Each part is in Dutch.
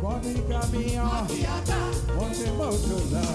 Pode caminhar, pode motornar.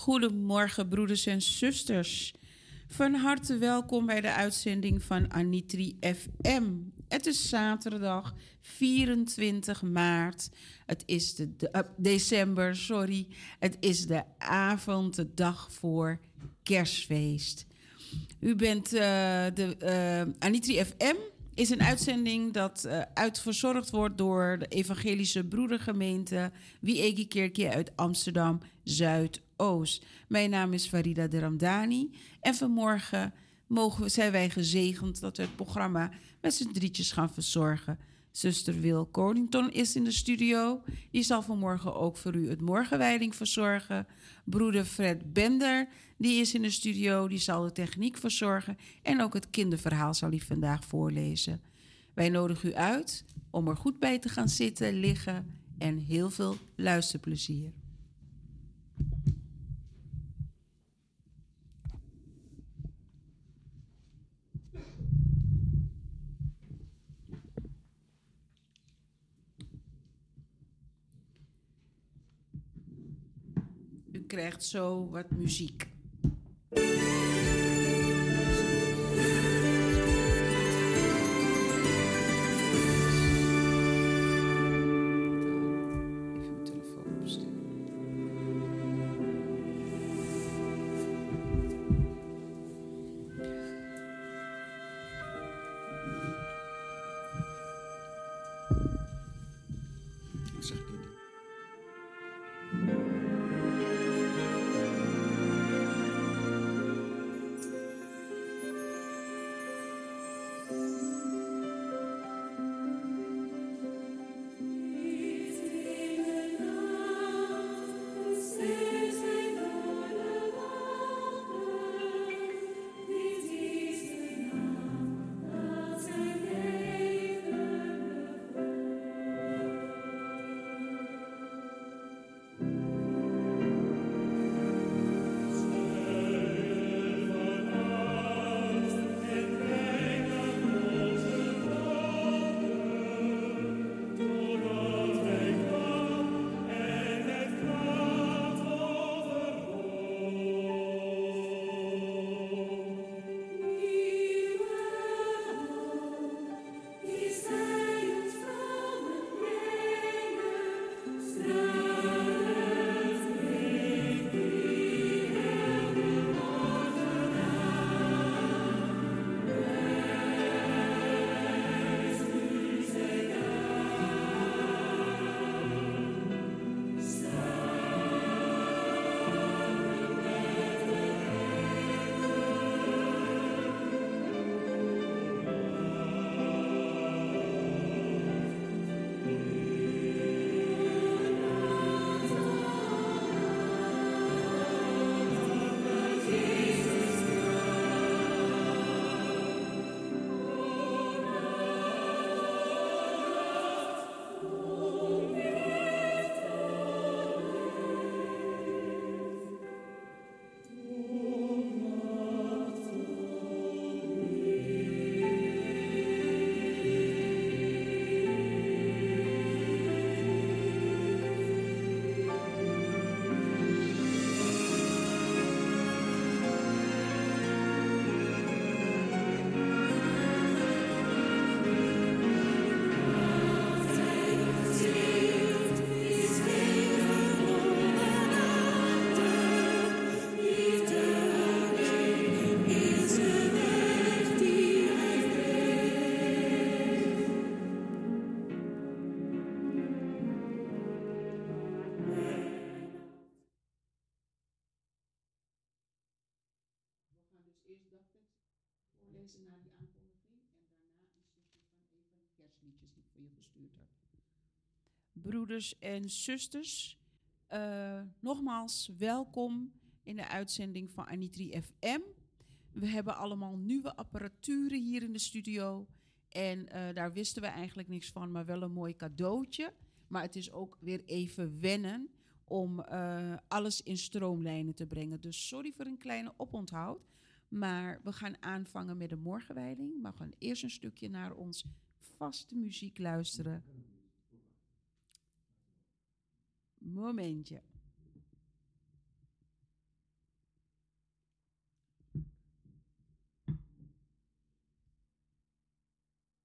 Goedemorgen, broeders en zusters. Van harte welkom bij de uitzending van Anitri FM. Het is zaterdag 24 maart. Het is de, eh, december, sorry. Het is de avond, de dag voor kerstfeest. U bent eh, de eh, Anitri FM is een uitzending dat eh uitverzorgd wordt door de Evangelische Broedergemeente Wiegi Kerkje uit Amsterdam Zuidoost. Mijn naam is Farida de Ramdani en vanmorgen mogen zijn wij gezegend dat we het programma met z'n drietjes gaan verzorgen. Zuster Wil Cornington is in de studio. Die zal vanmorgen ook voor u het morgenwijding verzorgen. Broeder Fred Bender, die is in de studio. Die zal de techniek verzorgen. En ook het kinderverhaal zal hij vandaag voorlezen. Wij nodigen u uit om er goed bij te gaan zitten, liggen en heel veel luisterplezier. U krijgt zo wat muziek. Mensen naar die aankondiging en daarna een kerstliedjes die ik voor je gestuurd heb. Broeders en zusters, eh, nogmaals welkom in de uitzending van Anitri FM. We hebben allemaal nieuwe apparaturen hier in de studio. En eh, daar wisten we eigenlijk niks van, maar wel een mooi cadeautje. Maar het is ook weer even wennen om eh, alles in stroomlijnen te brengen. Dus sorry voor een kleine oponthoud. Maar we gaan aanvangen met de morgenwijding. Maar we gaan eerst een stukje naar ons vaste muziek luisteren. Momentje.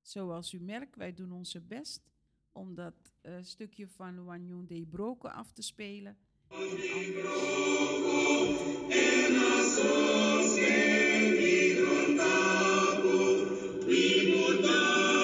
Zoals u merkt, wij doen onze best om dat uh, stukje van Wanyon de Broken af te spelen. En Goedemorgen,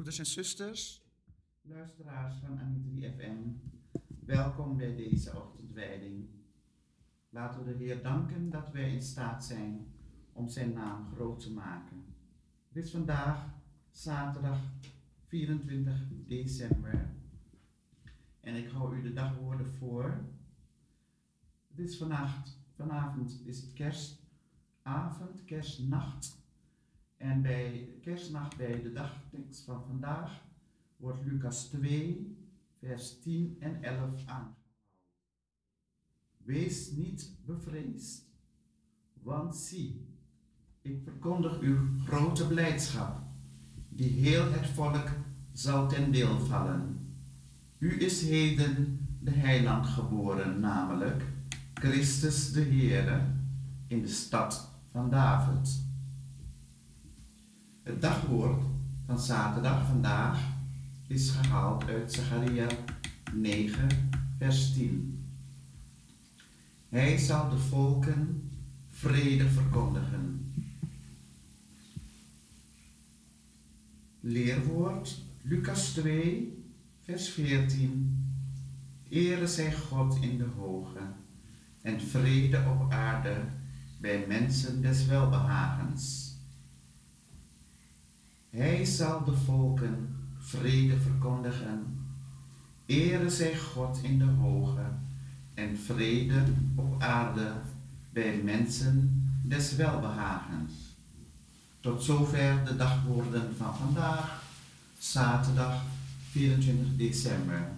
broeders en zusters, luisteraars van Anitri FM. Welkom bij deze ochtendwijding. Laten we de Heer danken dat wij in staat zijn om zijn naam groot te maken. Het is vandaag zaterdag 24 december en ik hou u de dagwoorden voor. Het is vannacht, vanavond is het kerstavond, kerstnacht. En bij kerstnacht, bij de dagtekst van vandaag, wordt Lucas 2, vers 10 en 11 aangehouden. Wees niet bevreesd, want zie, ik verkondig u grote blijdschap, die heel het volk zal ten deel vallen. U is heden de heiland geboren, namelijk Christus de Heere, in de stad van David. Het dagwoord van zaterdag vandaag is gehaald uit Zacharia 9, vers 10. Hij zal de volken vrede verkondigen. Leerwoord Lucas 2, vers 14. Ere zij God in de hoge en vrede op aarde bij mensen des welbehagens. Hij zal de volken vrede verkondigen. Ere zij God in de hoge en vrede op aarde bij mensen des welbehagens. Tot zover de dagwoorden van vandaag, zaterdag 24 december.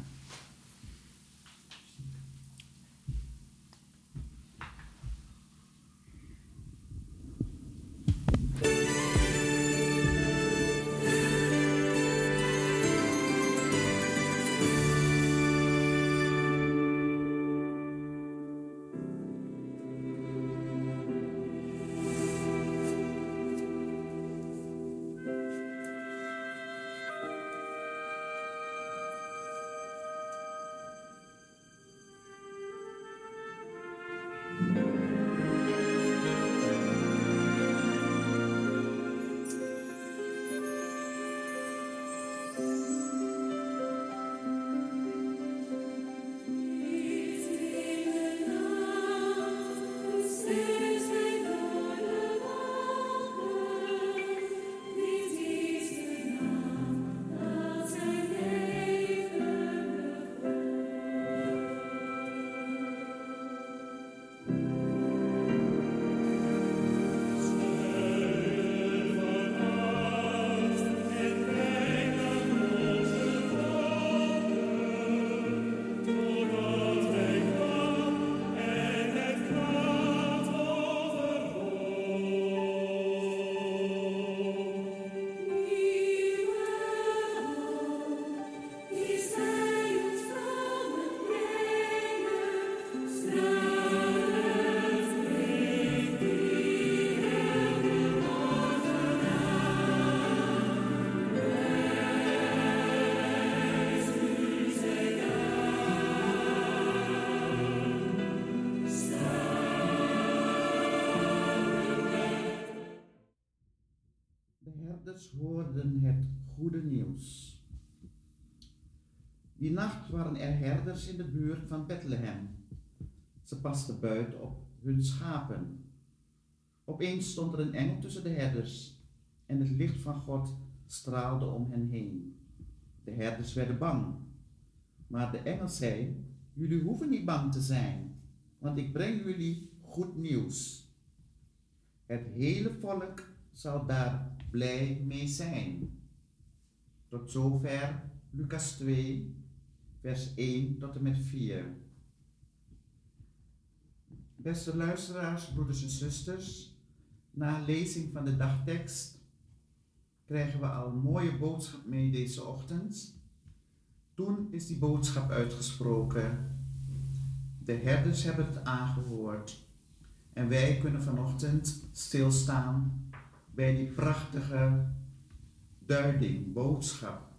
Waren er herders in de buurt van Bethlehem. Ze pasten buiten op hun schapen. Opeens stond er een engel tussen de herders en het licht van God straalde om hen heen. De herders werden bang. Maar de engel zei: Jullie hoeven niet bang te zijn, want ik breng jullie goed nieuws. Het hele volk zal daar blij mee zijn. Tot zover Lucas 2, vers 1 tot en met 4. Beste luisteraars, broeders en zusters, na lezing van de dagtekst krijgen we al een mooie boodschap mee deze ochtend. Toen is die boodschap uitgesproken. De herders hebben het aangehoord. En wij kunnen vanochtend stilstaan bij die prachtige duiding, boodschap.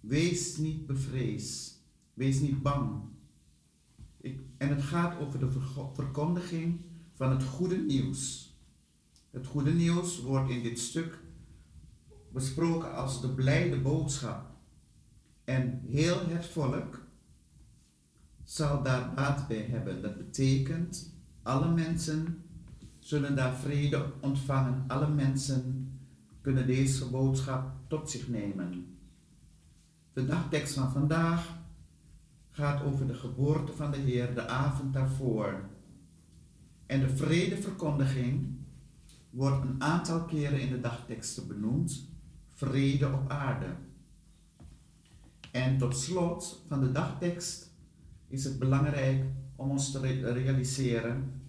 Wees niet bevreesd. Wees niet bang. Ik, en het gaat over de verkondiging van het goede nieuws. Het goede nieuws wordt in dit stuk besproken als de blijde boodschap. En heel het volk zal daar baat bij hebben. Dat betekent, alle mensen zullen daar vrede ontvangen. Alle mensen kunnen deze boodschap tot zich nemen. De dagtekst van vandaag gaat over de geboorte van de Heer, de avond daarvoor. En de vredeverkondiging wordt een aantal keren in de dagteksten benoemd. Vrede op aarde. En tot slot van de dagtekst is het belangrijk om ons te realiseren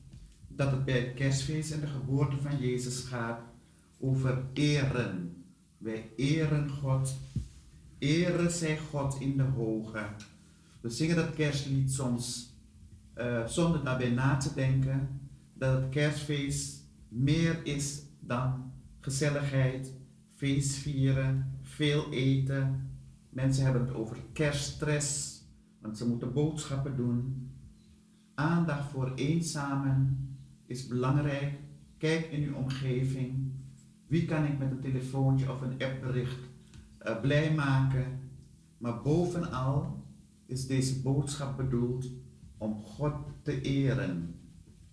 dat het bij het kerstfeest en de geboorte van Jezus gaat over eren. Wij eren God. Eren zij God in de hoge. We zingen dat kerstlied soms uh, zonder daarbij na te denken dat het kerstfeest meer is dan gezelligheid, feestvieren, veel eten. Mensen hebben het over kerststress, want ze moeten boodschappen doen. Aandacht voor eenzamen is belangrijk. Kijk in uw omgeving. Wie kan ik met een telefoontje of een appbericht uh, blij maken? Maar bovenal is deze boodschap bedoeld om God te eren.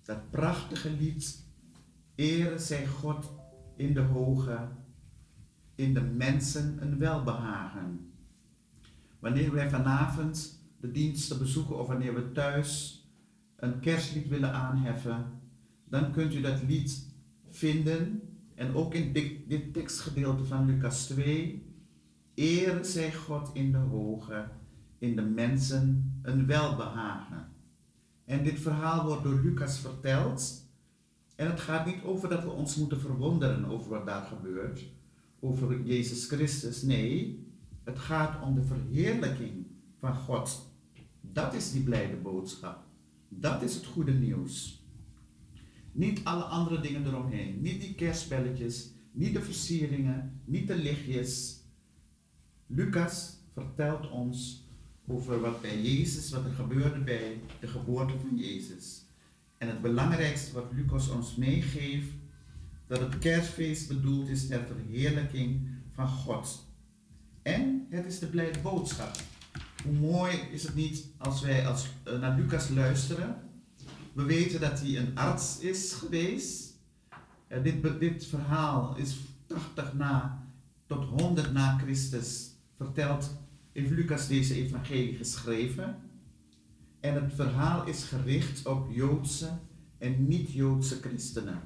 Dat prachtige lied, eren zij God in de hoge, in de mensen een welbehagen. Wanneer wij vanavond de diensten bezoeken of wanneer we thuis een kerstlied willen aanheffen, dan kunt u dat lied vinden en ook in dit, tekstgedeelte van Lucas 2. Ere zij God in de hoge in de mensen een welbehagen. En dit verhaal wordt door Lucas verteld. En het gaat niet over dat we ons moeten verwonderen over wat daar gebeurt, over Jezus Christus. Nee, het gaat om de verheerlijking van God. Dat is die blijde boodschap. Dat is het goede nieuws. Niet alle andere dingen eromheen. Niet die kerstspelletjes, niet de versieringen, niet de lichtjes. Lucas vertelt ons over wat bij Jezus, wat er gebeurde bij de geboorte van Jezus. En het belangrijkste wat Lucas ons meegeeft, dat het kerstfeest bedoeld is ter verheerlijking van God. En het is de blijde boodschap. Hoe mooi is het niet als wij als, uh, naar Lucas luisteren. We weten dat hij een arts is geweest. Uh, dit, dit verhaal is 80 na tot 100 na Christus verteld heeft Lucas deze evangelie geschreven. En het verhaal is gericht op Joodse en niet-Joodse christenen.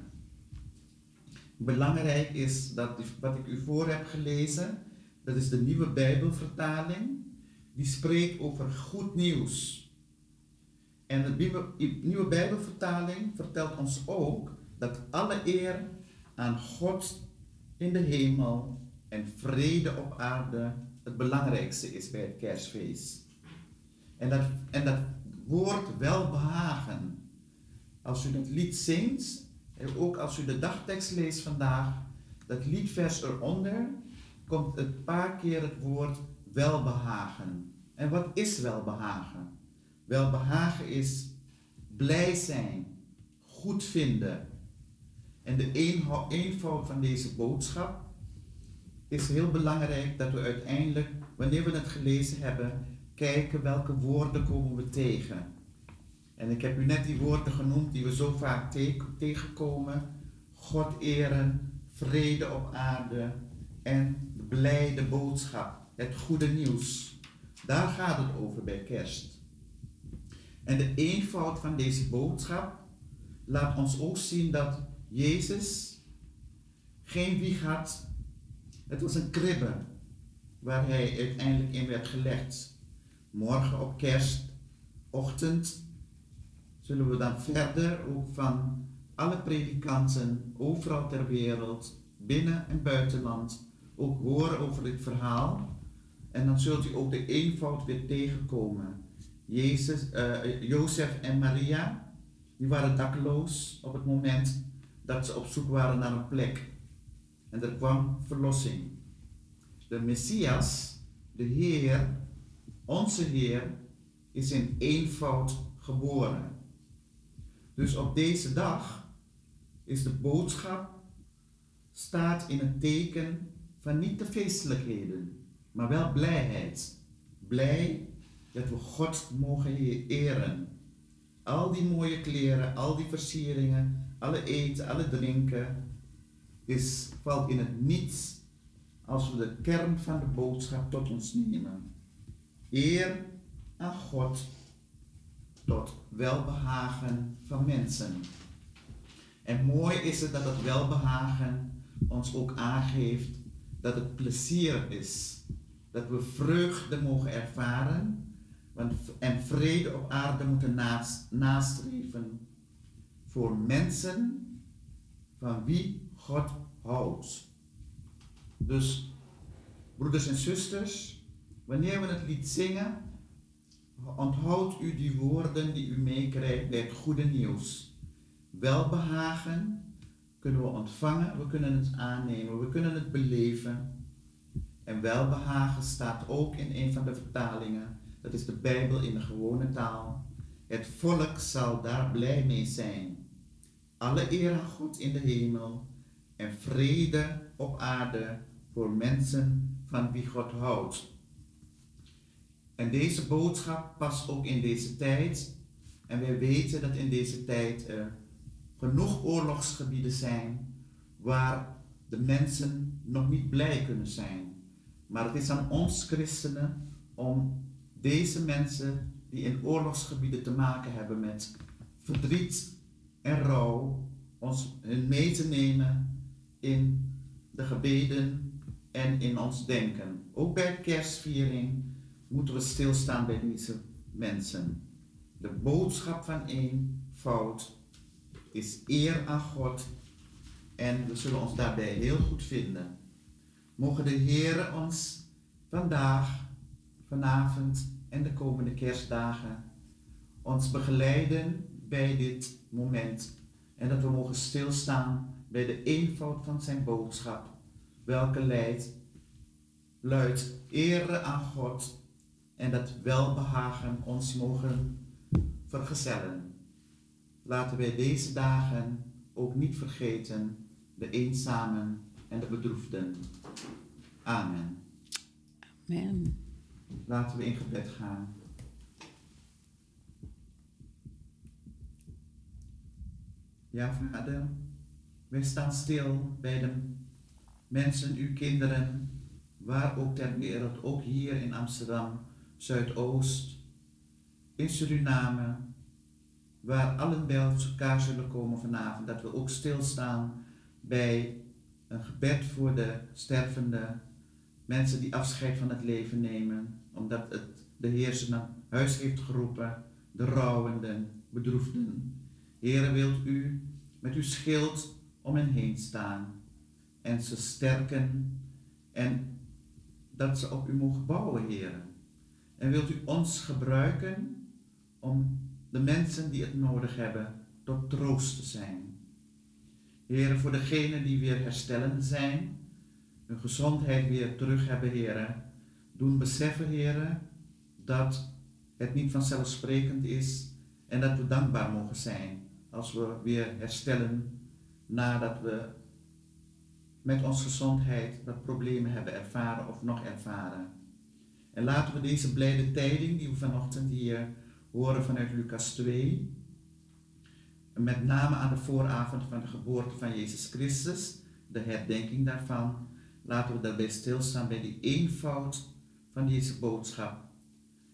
Belangrijk is dat wat ik u voor heb gelezen, dat is de nieuwe Bijbelvertaling, die spreekt over goed nieuws. En de nieuwe, nieuwe Bijbelvertaling vertelt ons ook dat alle eer aan God in de hemel en vrede op aarde het belangrijkste is bij het kerstfeest. En dat, en dat woord welbehagen. Als u het lied zingt, en ook als u de dagtekst leest vandaag, dat liedvers eronder, komt een paar keer het woord welbehagen. En wat is welbehagen? Welbehagen is blij zijn, goed vinden. En de eenvoud van deze boodschap is heel belangrijk dat we uiteindelijk, wanneer we het gelezen hebben, kijken welke woorden komen we tegen. En ik heb u net die woorden genoemd die we zo vaak tegenkomen. God eren, vrede op aarde en de blijde boodschap, het goede nieuws. Daar gaat het over bij kerst. En de eenvoud van deze boodschap laat ons ook zien dat Jezus geen wieg had. Het was een kribbe waar hij uiteindelijk in werd gelegd. Morgen op kerstochtend zullen we dan verder ook van alle predikanten overal ter wereld, binnen en buitenland, ook horen over dit verhaal. En dan zult u ook de eenvoud weer tegenkomen. Jezus, uh, Jozef en Maria, die waren dakloos op het moment dat ze op zoek waren naar een plek. En er kwam verlossing. De Messias, de Heer, onze Heer, is in eenvoud geboren. Dus op deze dag is de boodschap, staat in het teken van niet de feestelijkheden, maar wel blijheid. Blij dat we God mogen eren. Al die mooie kleren, al die versieringen, alle eten, alle drinken, is, valt in het niets als we de kern van de boodschap tot ons nemen. Eer aan God tot welbehagen van mensen. En mooi is het dat het welbehagen ons ook aangeeft dat het plezier is. Dat we vreugde mogen ervaren want, en vrede op aarde moeten naast, nastreven voor mensen van wie God houdt. Dus, broeders en zusters, wanneer we het lied zingen, Onthoud u die woorden die u meekrijgt bij het goede nieuws. Welbehagen kunnen we ontvangen, we kunnen het aannemen, we kunnen het beleven. En welbehagen staat ook in een van de vertalingen. Dat is de Bijbel in de gewone taal. Het volk zal daar blij mee zijn. Alle eer aan God in de hemel en vrede op aarde voor mensen van wie God houdt. En deze boodschap past ook in deze tijd. En wij weten dat in deze tijd er genoeg oorlogsgebieden zijn waar de mensen nog niet blij kunnen zijn. Maar het is aan ons christenen om deze mensen die in oorlogsgebieden te maken hebben met verdriet en rouw, ons mee te nemen in de gebeden en in ons denken. Ook bij kerstviering moeten we stilstaan bij deze mensen. De boodschap van één fout is eer aan God en we zullen ons daarbij heel goed vinden. Mogen de Heer ons vandaag, vanavond en de komende kerstdagen ons begeleiden bij dit moment en dat we mogen stilstaan bij de eenvoud van zijn boodschap, welke leidt, luidt ere aan God en dat welbehagen ons mogen vergezellen. Laten wij deze dagen ook niet vergeten de eenzamen en de bedroefden. Amen. Amen. Laten we in gebed gaan. Ja, vader, wij staan stil bij de mensen, uw kinderen, waar ook ter wereld, ook hier in Amsterdam, Zuidoost, in Suriname, waar allen bij elkaar zullen komen vanavond, dat we ook stilstaan bij een gebed voor de stervende mensen die afscheid van het leven nemen, omdat het de Heer ze naar huis heeft geroepen, de rouwenden, bedroefden. Heere, wilt u met uw schild om hen heen staan en ze sterken en dat ze op u mogen bouwen, Heer. En wilt u ons gebruiken om de mensen die het nodig hebben tot troost te zijn. Heren, voor degenen die weer herstellend zijn, hun gezondheid weer terug hebben, heren, doen beseffen, heren, dat het niet vanzelfsprekend is en dat we dankbaar mogen zijn als we weer herstellen nadat we met onze gezondheid wat problemen hebben ervaren of nog ervaren. En laten we deze blijde tijding die we vanochtend hier horen vanuit Lucas 2, met name aan de vooravond van de geboorte van Jezus Christus, de herdenking daarvan, laten we daarbij stilstaan bij die eenvoud van deze boodschap.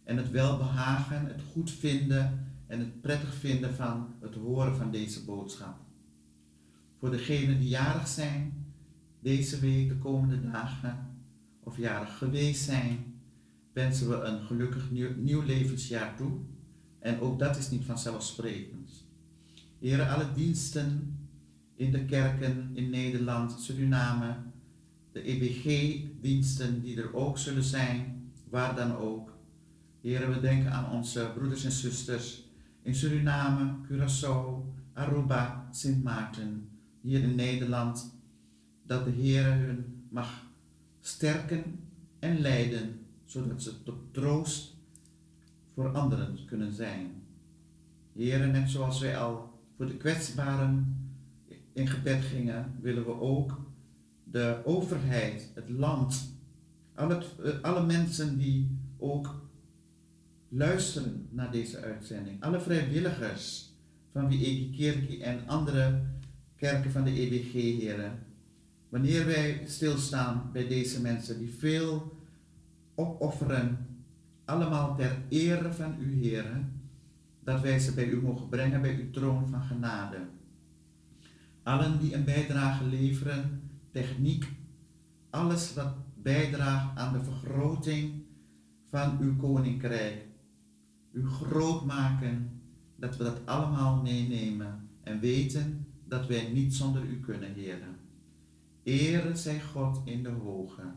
En het welbehagen, het goed vinden en het prettig vinden van het horen van deze boodschap. Voor degenen die jarig zijn, deze week, de komende dagen, of jarig geweest zijn, wensen we een gelukkig nieuw, levensjaar toe. En ook dat is niet vanzelfsprekend. Heren, alle diensten in de kerken in Nederland, Suriname, de EBG-diensten die er ook zullen zijn, waar dan ook. Heren, we denken aan onze broeders en zusters in Suriname, Curaçao, Aruba, Sint Maarten, hier in Nederland, dat de Heer hun mag sterken en leiden, zodat ze tot troost voor anderen kunnen zijn. Heren, net zoals wij al voor de kwetsbaren in gebed gingen, willen we ook de overheid, het land, alle, alle mensen die ook luisteren naar deze uitzending, alle vrijwilligers van wie Eki Kerkie en andere kerken van de EBG, heren. Wanneer wij stilstaan bij deze mensen die veel opofferen, allemaal ter ere van u, heren, dat wij ze bij u mogen brengen, bij uw troon van genade. Allen die een bijdrage leveren, techniek, alles wat bijdraagt aan de vergroting van uw koninkrijk, u groot maken, dat we dat allemaal meenemen en weten dat wij niet zonder u kunnen, heren. Ere zij God in de hoge,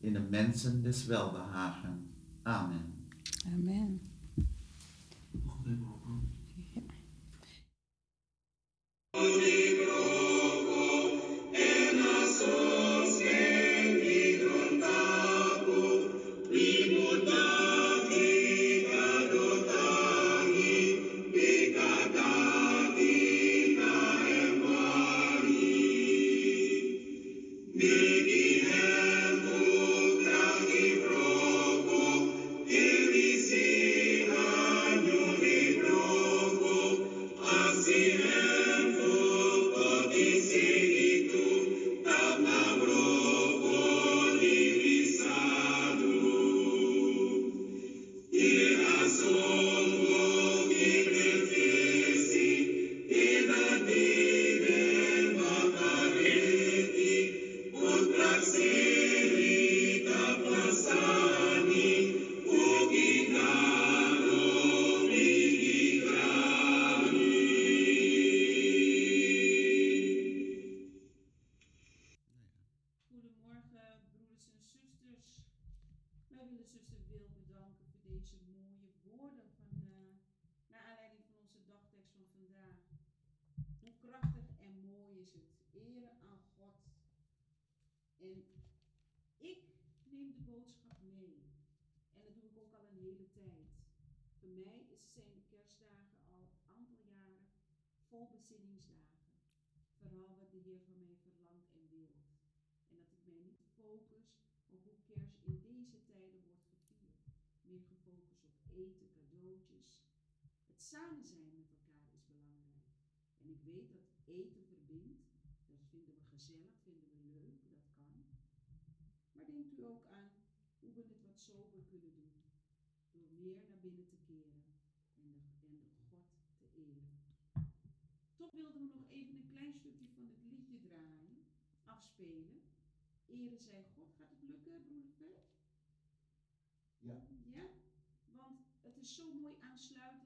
in de mensen des welbehagen. Amen. Amen. Afspelen. Ere zij God. Gaat het lukken, broeder? Ja. Ja? Want het is zo mooi aansluitend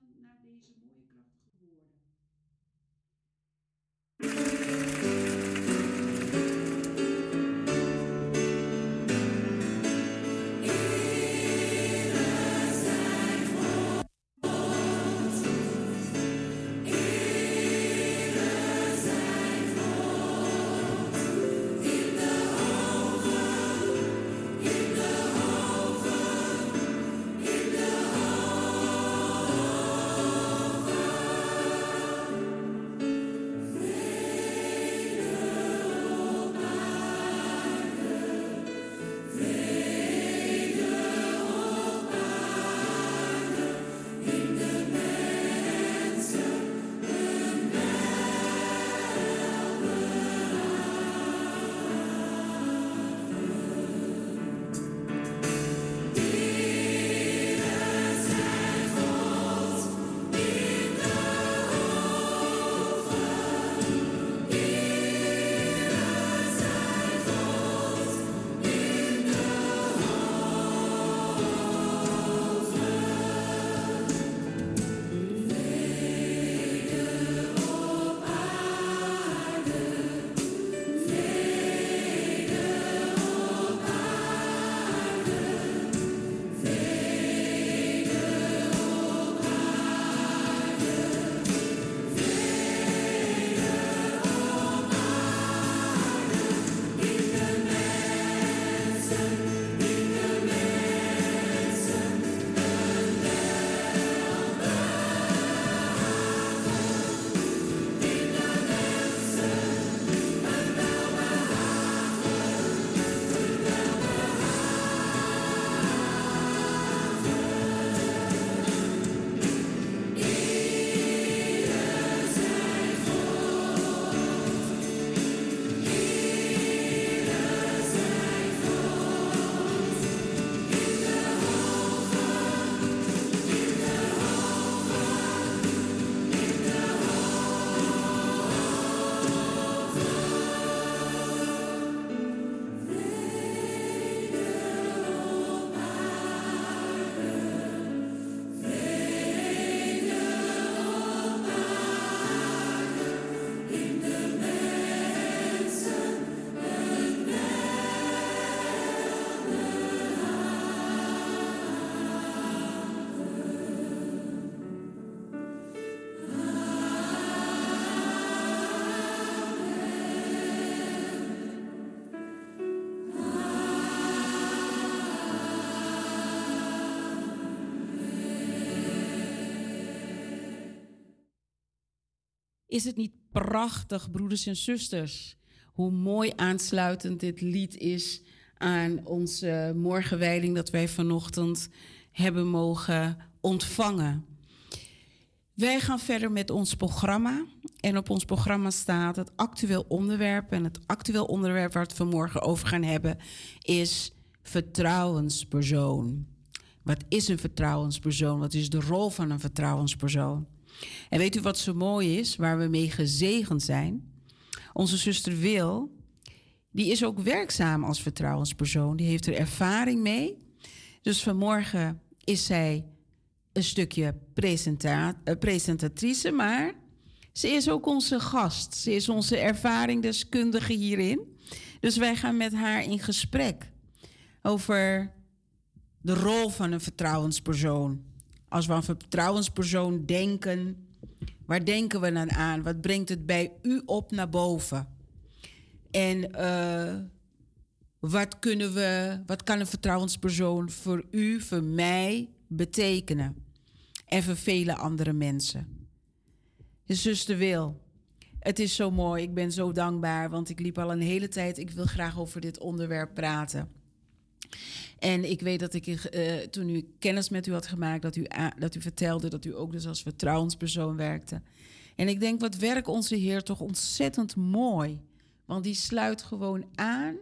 Is het niet prachtig, broeders en zusters, hoe mooi aansluitend dit lied is aan onze morgenwijding dat wij vanochtend hebben mogen ontvangen. Wij gaan verder met ons programma. En op ons programma staat het actueel onderwerp. En het actueel onderwerp waar we het vanmorgen over gaan hebben is vertrouwenspersoon. Wat is een vertrouwenspersoon? Wat is de rol van een vertrouwenspersoon? En weet u wat zo mooi is, waar we mee gezegend zijn? Onze zuster Wil, die is ook werkzaam als vertrouwenspersoon. Die heeft er ervaring mee. Dus vanmorgen is zij een stukje uh, presentatrice, maar ze is ook onze gast. Ze is onze ervaringdeskundige hierin. Dus wij gaan met haar in gesprek over de rol van een vertrouwenspersoon. Als we aan een vertrouwenspersoon denken, waar denken we dan aan? Wat brengt het bij u op naar boven? En uh, wat, kunnen we, wat kan een vertrouwenspersoon voor u, voor mij betekenen? En voor vele andere mensen. Je zuster Wil, het is zo mooi. Ik ben zo dankbaar, want ik liep al een hele tijd. Ik wil graag over dit onderwerp praten. En ik weet dat ik uh, toen u kennis met u had gemaakt, dat u, dat u vertelde dat u ook dus als vertrouwenspersoon werkte. En ik denk, wat werkt onze Heer toch ontzettend mooi. Want die sluit gewoon aan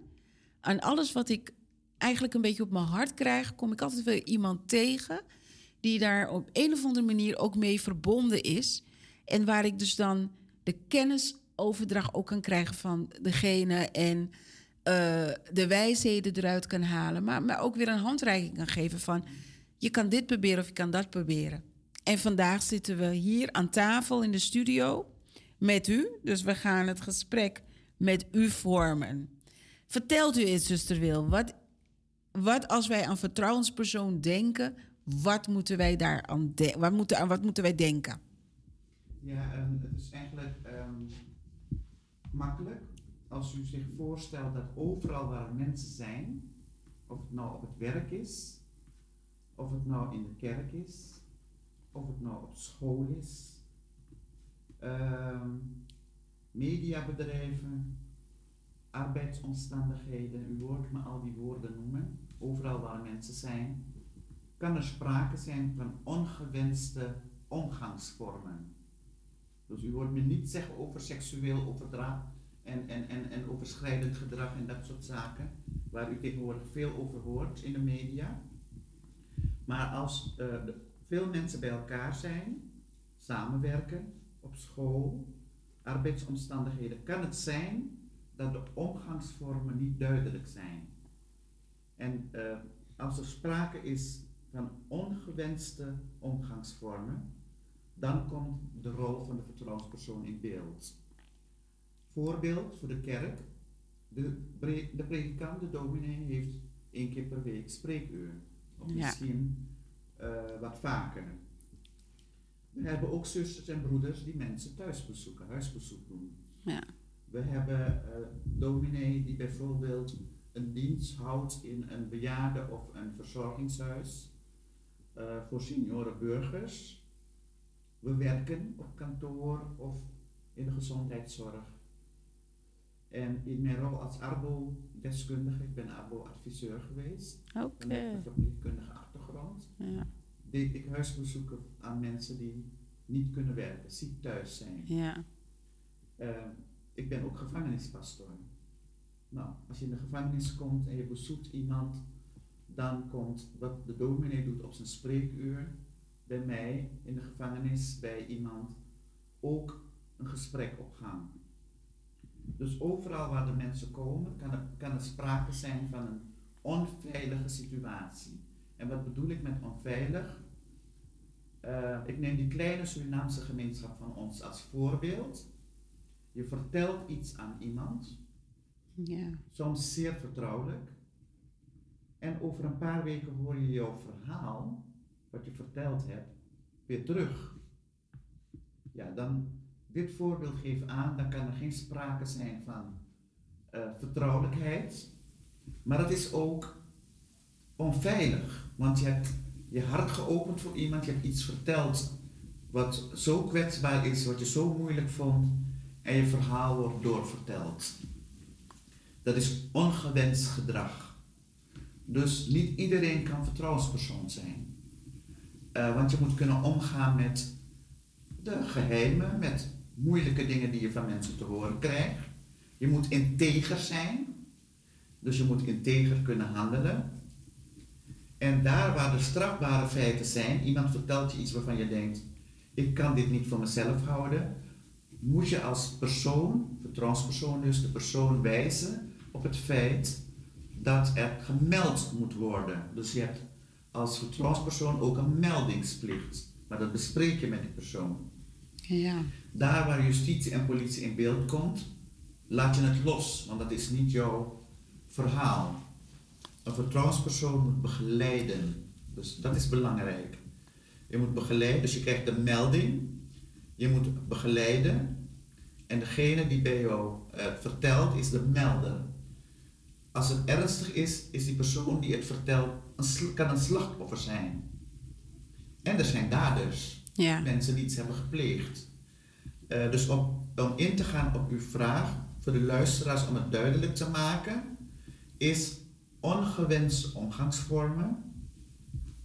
aan alles wat ik eigenlijk een beetje op mijn hart krijg. Kom ik altijd weer iemand tegen die daar op een of andere manier ook mee verbonden is. En waar ik dus dan de kennisoverdracht ook kan krijgen van degene en uh, de wijsheden eruit kan halen. Maar, maar ook weer een handreiking kan geven van je kan dit proberen of je kan dat proberen. En vandaag zitten we hier aan tafel in de studio met u. Dus we gaan het gesprek met u vormen. Vertelt u eens, zuster Wil, wat, wat als wij aan vertrouwenspersoon denken, wat moeten wij daar aan, wat moeten, wat moeten wij denken? Ja, um, het is eigenlijk um, makkelijk als u zich voorstelt dat overal waar mensen zijn, of het nou op het werk is, of het nou in de kerk is, of het nou op school is, um, mediabedrijven, arbeidsomstandigheden, u hoort me al die woorden noemen, overal waar mensen zijn, kan er sprake zijn van ongewenste omgangsvormen. Dus u hoort me niet zeggen over seksueel overdracht en, en, en, en overschrijdend gedrag en dat soort zaken, waar u tegenwoordig veel over hoort in de media. Maar als uh, veel mensen bij elkaar zijn, samenwerken, op school, arbeidsomstandigheden, kan het zijn dat de omgangsvormen niet duidelijk zijn. En uh, als er sprake is van ongewenste omgangsvormen, dan komt de rol van de vertrouwenspersoon in beeld. Voorbeeld voor de kerk. De, de predikant, de dominee, heeft één keer per week spreekuur. Of misschien uh, wat vaker. We hebben ook zusters en broeders die mensen thuis bezoeken, huisbezoek doen. Ja. We hebben uh, dominee die bijvoorbeeld een dienst houdt in een bejaarde of een verzorgingshuis uh, voor senioren burgers. We werken op kantoor of in de gezondheidszorg. En in mijn rol als arbo-deskundige, ik ben arbo-adviseur geweest, okay. met een verpleegkundige achtergrond, ja. deed ik huisbezoeken aan mensen die niet kunnen werken, ziek thuis zijn. Ja. Uh, ik ben ook gevangenispastor. Nou, als je in de gevangenis komt en je bezoekt iemand, dan komt wat de dominee doet op zijn spreekuur bij mij in de gevangenis bij iemand ook een gesprek op gang. Dus overal waar de mensen komen, kan er, kan er sprake zijn van een onveilige situatie. En wat bedoel ik met onveilig? Uh, ik neem die kleine Surinaamse gemeenschap van ons als voorbeeld. Je vertelt iets aan iemand, ja. soms zeer vertrouwelijk, en over een paar weken hoor je jouw verhaal, wat je verteld hebt, weer terug. Ja, dan, dit voorbeeld geeft aan, dan kan er geen sprake zijn van uh, vertrouwelijkheid, maar het is ook onveilig, want je hebt je hart geopend voor iemand, je hebt iets verteld wat zo kwetsbaar is, wat je zo moeilijk vond en je verhaal wordt doorverteld. Dat is ongewenst gedrag. Dus niet iedereen kan vertrouwenspersoon zijn. Uh, want je moet kunnen omgaan met de geheimen, met moeilijke dingen die je van mensen te horen krijgt. Je moet integer zijn. Dus je moet integer kunnen handelen. En daar waar de strafbare feiten zijn, iemand vertelt je iets waarvan je denkt, ik kan dit niet voor mezelf houden, moet je als persoon, vertrouwenspersoon dus, de persoon wijzen op het feit dat er gemeld moet worden. Dus je hebt als vertrouwenspersoon ook een meldingsplicht. Maar dat bespreek je met die persoon. Ja. Daar waar justitie en politie in beeld komt, laat je het los, want dat is niet jouw verhaal. Een vertrouwenspersoon moet begeleiden. Dus dat is belangrijk. Je moet begeleiden, dus je krijgt de melding. Je moet begeleiden. En degene die bij jou uh, vertelt is de melder. Als het ernstig is, is die persoon die het vertelt, een kan een slachtoffer zijn. En er zijn daders. Ja. Mensen die iets hebben gepleegd. Uh, dus om, in te gaan op uw vraag, voor de luisteraars om het duidelijk te maken, is ongewenste omgangsvormen,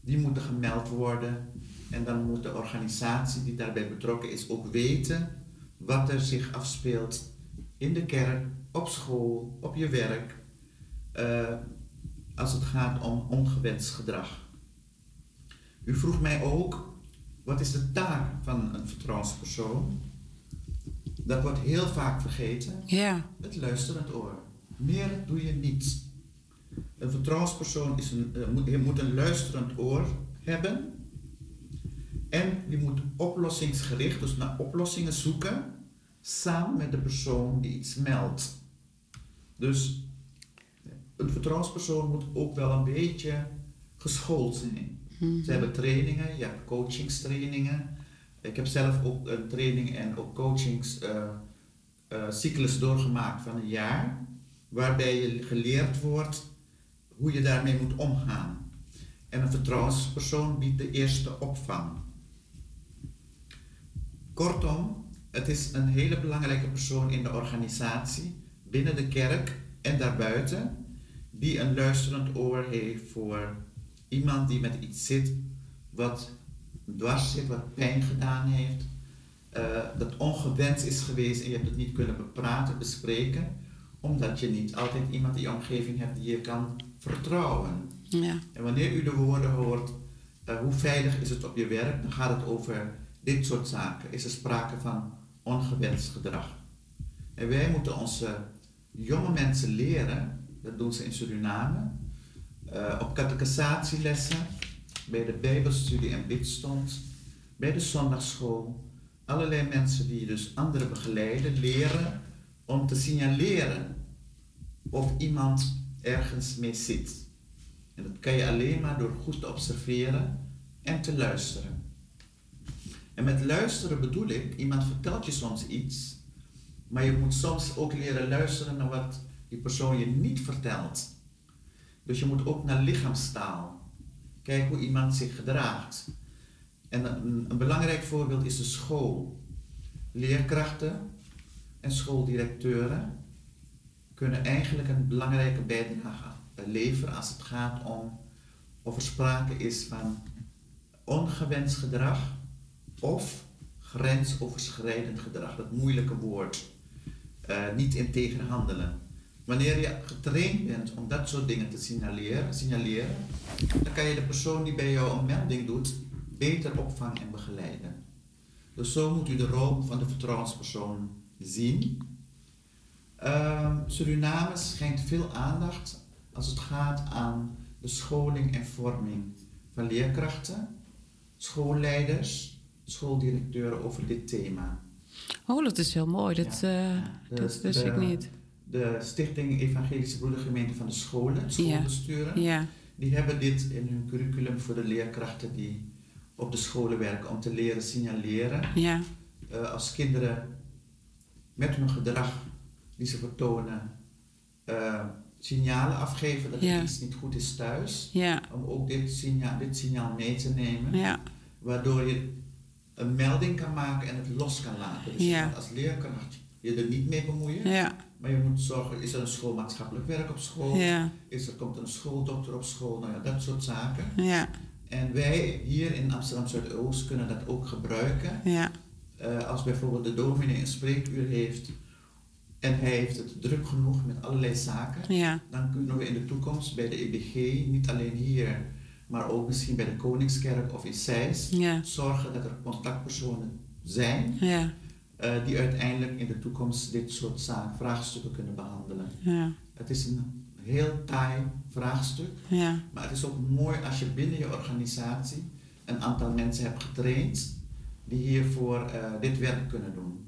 die moeten gemeld worden. En dan moet de organisatie die daarbij betrokken is ook weten wat er zich afspeelt in de kerk, op school, op je werk, uh, als het gaat om ongewenst gedrag. U vroeg mij ook, wat is de taak van een vertrouwenspersoon? Dat wordt heel vaak vergeten. Ja. Het luisterend oor. Meer doe je niet. Een vertrouwenspersoon is een, uh, moet, een luisterend oor hebben. En die moet oplossingsgericht, dus naar oplossingen zoeken, samen met de persoon die iets meldt. Dus een vertrouwenspersoon moet ook wel een beetje geschoold zijn. Mhm. Ze hebben trainingen, je hebt coachingstrainingen. Ik heb zelf ook een training en ook coachingscyclus uh, uh, doorgemaakt van een jaar, waarbij je geleerd wordt hoe je daarmee moet omgaan. En een vertrouwenspersoon biedt de eerste opvang. Kortom, het is een hele belangrijke persoon in de organisatie, binnen de kerk en daarbuiten, die een luisterend oor heeft voor iemand die met iets zit wat dwars zit, wat pijn gedaan heeft, uh, dat ongewenst is geweest en je hebt het niet kunnen bepraten, bespreken, omdat je niet altijd iemand in je omgeving hebt die je kan vertrouwen. Ja. En wanneer u de woorden hoort, uh, hoe veilig is het op je werk, dan gaat het over dit soort zaken. Is er sprake van ongewenst gedrag? En wij moeten onze jonge mensen leren, dat doen ze in Suriname, uh, op catechisatielessen, bij de Bijbelstudie en bidstond, bij de zondagschool. Allerlei mensen die dus anderen begeleiden, leren om te signaleren of iemand ergens mee zit. En dat kan je alleen maar door goed te observeren en te luisteren. En met luisteren bedoel ik, iemand vertelt je soms iets, maar je moet soms ook leren luisteren naar wat die persoon je niet vertelt. Dus je moet ook naar lichaamstaal. Kijk hoe iemand zich gedraagt. En een, belangrijk voorbeeld is de school. Leerkrachten en schooldirecteuren kunnen eigenlijk een belangrijke bijdrage leveren als het gaat om of er sprake is van ongewenst gedrag of grensoverschrijdend gedrag, dat moeilijke woord, uh, niet integer handelen. Wanneer je getraind bent om dat soort dingen te signaleren, signaleren, dan kan je de persoon die bij jou een melding doet, beter opvangen en begeleiden. Dus zo moet u de rol van de vertrouwenspersoon zien. Uh, Suriname schenkt veel aandacht als het gaat aan de scholing en vorming van leerkrachten, schoolleiders, schooldirecteuren over dit thema. Oh, dat is heel mooi. Dat, ja. uh, de, dat wist de, ik niet. De Stichting Evangelische Broedergemeente van de Scholen, schoolbesturen, Ja. die hebben dit in hun curriculum voor de leerkrachten die op de scholen werken om te leren signaleren. Ja. Uh, als kinderen met hun gedrag die ze vertonen uh, signalen afgeven dat Ja. er iets niet goed is thuis, Ja. om ook dit signaal, dit signaal mee te nemen, Ja. waardoor je een melding kan maken en het los kan laten. Dus als leerkracht je er niet mee bemoeien. Ja, Maar je moet zorgen, is er een schoolmaatschappelijk werk op school? ja, Is er, komt er een schooldokter op school? Nou ja, dat soort zaken. ja, En wij hier in Amsterdam Zuidoost kunnen dat ook gebruiken. ja, Eh, als bijvoorbeeld de dominee een spreekuur heeft en hij heeft het druk genoeg met allerlei zaken, ja, dan kunnen we in de toekomst bij de EBG, niet alleen hier, maar ook misschien bij de Koningskerk of in Zeist, ja, zorgen dat er contactpersonen zijn ja, eh, die uiteindelijk in de toekomst dit soort zaken, vraagstukken kunnen behandelen. ja, Het is een heel taai vraagstuk, ja. maar het is ook mooi als je binnen je organisatie een aantal mensen hebt getraind die hiervoor eh, dit werk kunnen doen.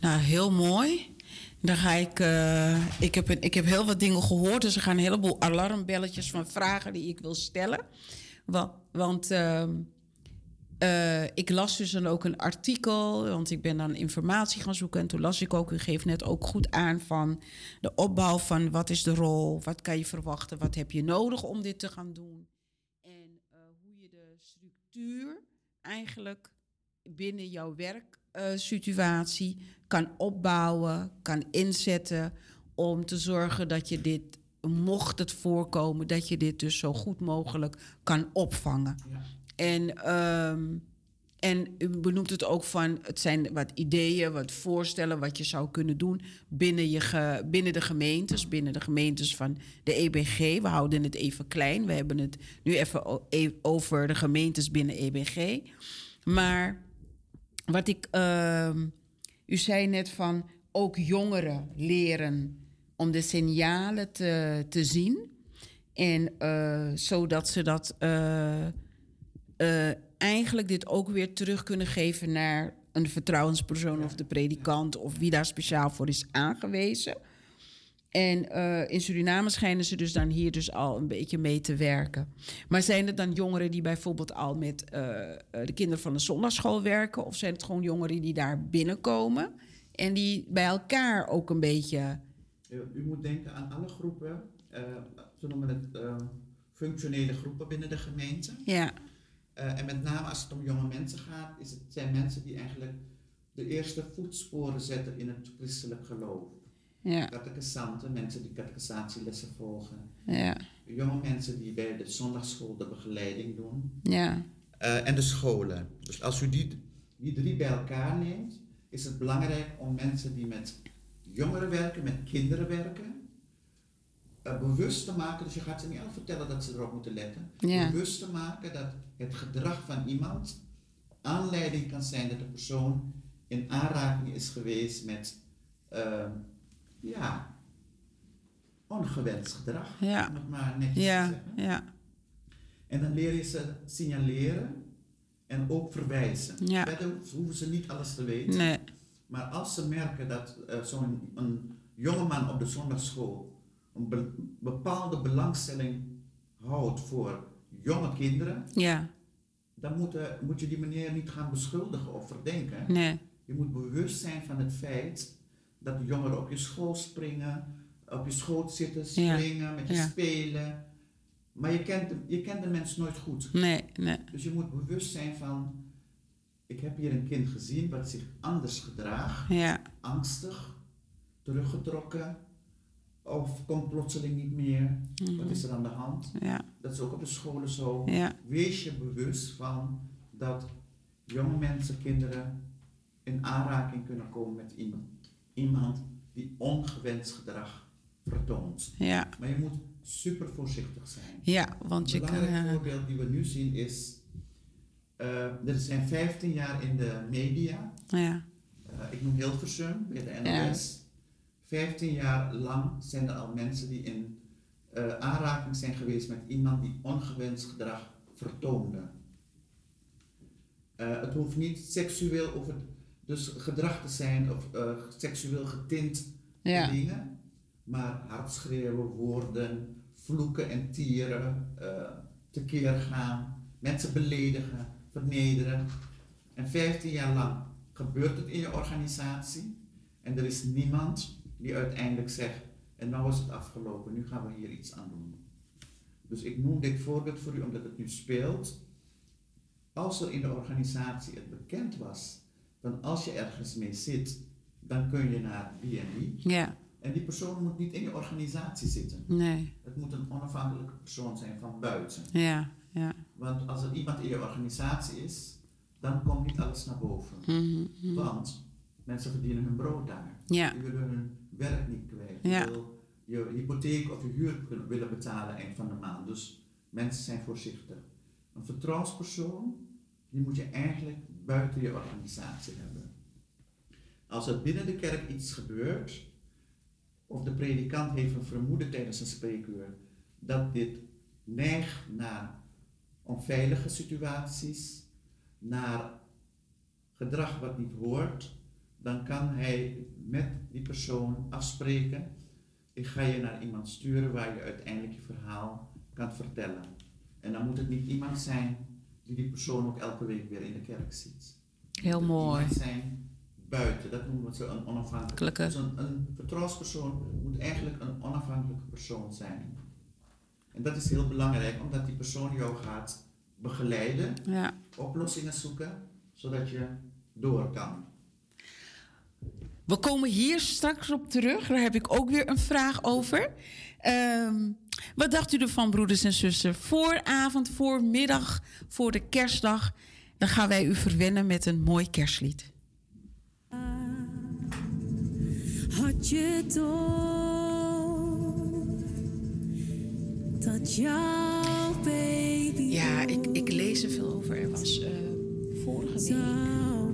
Nou, heel mooi. Dan ga ik. eh, ik, heb een, ik heb heel wat dingen gehoord, dus er gaan een heleboel alarmbelletjes van vragen die ik wil stellen. Want, want eh, ik las dus dan ook een artikel, want ik ben dan informatie gaan zoeken. En toen las ik ook, u geeft net ook goed aan van de opbouw van wat is de rol, wat kan je verwachten, wat heb je nodig om dit te gaan doen. En eh, hoe je de structuur eigenlijk binnen jouw werksituatie kan opbouwen, kan inzetten om te zorgen dat je dit, mocht het voorkomen, dat je dit dus zo goed mogelijk kan opvangen. Ja. En, ehm, en u benoemt het ook van, het zijn wat ideeën, wat voorstellen wat je zou kunnen doen binnen, je binnen de gemeentes, binnen de gemeentes van de EBG. We houden het even klein, we hebben het nu even e- over de gemeentes binnen EBG. Maar wat ik, ehm, u zei net van ook jongeren leren om de signalen te, te zien. En eh, zodat ze dat eh, eh, eigenlijk dit ook weer terug kunnen geven naar een vertrouwenspersoon of de predikant of wie daar speciaal voor is aangewezen. En eh, in Suriname schijnen ze dus dan hier dus al een beetje mee te werken. Maar zijn het dan jongeren die bijvoorbeeld al met eh, de kinderen van de zondagschool werken? Of zijn het gewoon jongeren die daar binnenkomen en die bij elkaar ook een beetje. U, moet denken aan alle groepen, eh we noemen het functionele groepen binnen de gemeente. Ja, Eh, en met name als het om jonge mensen gaat, is het, zijn mensen die eigenlijk de eerste voetsporen zetten in het christelijk geloof. ja, Catechisanten, mensen die catechisatielessen volgen. ja, Jonge mensen die bij de zondagschool de begeleiding doen. ja, Eh, en de scholen. Dus als u die, die drie bij elkaar neemt, is het belangrijk om mensen die met jongeren werken, met kinderen werken, eh, bewust te maken. Dus je gaat ze niet al vertellen dat ze erop moeten letten. Ja. Bewust te maken dat het gedrag van iemand aanleiding kan zijn dat de persoon in aanraking is geweest met eh, ja, ongewenst gedrag. Ja. Maar netjes te ja, zeggen. ja, En dan leer je ze signaleren en ook verwijzen. Ja. Verder hoeven ze niet alles te weten. nee, Maar als ze merken dat eh, zo'n een jongeman op de zondagschool een be- bepaalde belangstelling houdt voor jonge kinderen, ja, dan moet, moet je die meneer niet gaan beschuldigen of verdenken. nee, Je moet bewust zijn van het feit dat de jongeren op je school springen, op je schoot zitten, Ja. springen, met je Ja. spelen. Maar je kent, de, je kent de mens nooit goed. nee, nee, Dus je moet bewust zijn van, ik heb hier een kind gezien wat zich anders gedraagt, ja, angstig, teruggetrokken, of komt plotseling niet meer. Wat is er aan de hand? ja, Dat is ook op de scholen zo. ja, Wees je bewust van dat jonge mensen, kinderen, in aanraking kunnen komen met iemand, iemand die ongewenst gedrag vertoont. ja, Maar je moet super voorzichtig zijn. ja, want je Een kan. belangrijk eh, voorbeeld die we nu zien is, eh, er zijn 15 jaar in de media, ja, eh, ik noem Hilversum bij de. NOS, 15 jaar lang zijn er al mensen die in eh, aanraking zijn geweest met iemand die ongewenst gedrag vertoonde. Eh, het hoeft niet seksueel of het, dus gedrag te zijn of eh, seksueel getint ja, dingen, maar hardschreeuwen, woorden, vloeken en tieren, tekeer gaan, mensen beledigen, vernederen. En 15 jaar lang gebeurt het in je organisatie en er is niemand die uiteindelijk zegt, en nou is het afgelopen, nu gaan we hier iets aan doen. Dus ik noem dit voorbeeld voor u omdat het nu speelt. als er in de organisatie het bekend was, dan als je ergens mee zit, dan kun je naar die en die. Ja, En die persoon moet niet in je organisatie zitten. nee. Het moet een onafhankelijke persoon zijn van buiten. Ja, ja. Want als er iemand in je organisatie is, dan komt niet alles naar boven. Mhm, mhm. Want mensen verdienen hun brood daar. Ja, Die willen hun werk niet kwijt. Je wil je hypotheek of je huur kunnen- willen betalen eind van de maand. Dus mensen zijn voorzichtig. Een vertrouwenspersoon, die moet je eigenlijk buiten je organisatie hebben. Als er binnen de kerk iets gebeurt, of de predikant heeft een vermoeden tijdens een spreekuur, dat dit neigt naar onveilige situaties, naar gedrag wat niet hoort, dan kan hij met die persoon afspreken. Ik ga je naar iemand sturen waar je uiteindelijk je verhaal kan vertellen. En dan moet het niet iemand zijn die die persoon ook elke week weer in de kerk ziet. heel mooi. Iemand zijn buiten, dat noemen we zo een onafhankelijke. Gelukkig. Dus een, een vertrouwenspersoon moet eigenlijk een onafhankelijke persoon zijn. En dat is heel belangrijk, omdat die persoon jou gaat begeleiden, Ja. oplossingen zoeken, zodat je door kan. We komen hier straks op terug. Daar heb ik ook weer een vraag over. Ehm, wat dacht u ervan, broeders en zussen? Vooravond, voormiddag, voor de kerstdag. Dan gaan wij u verwennen met een mooi kerstlied. Had je door dat jouw baby Ja, ik, ik lees er veel over. Er was eh, vorige week.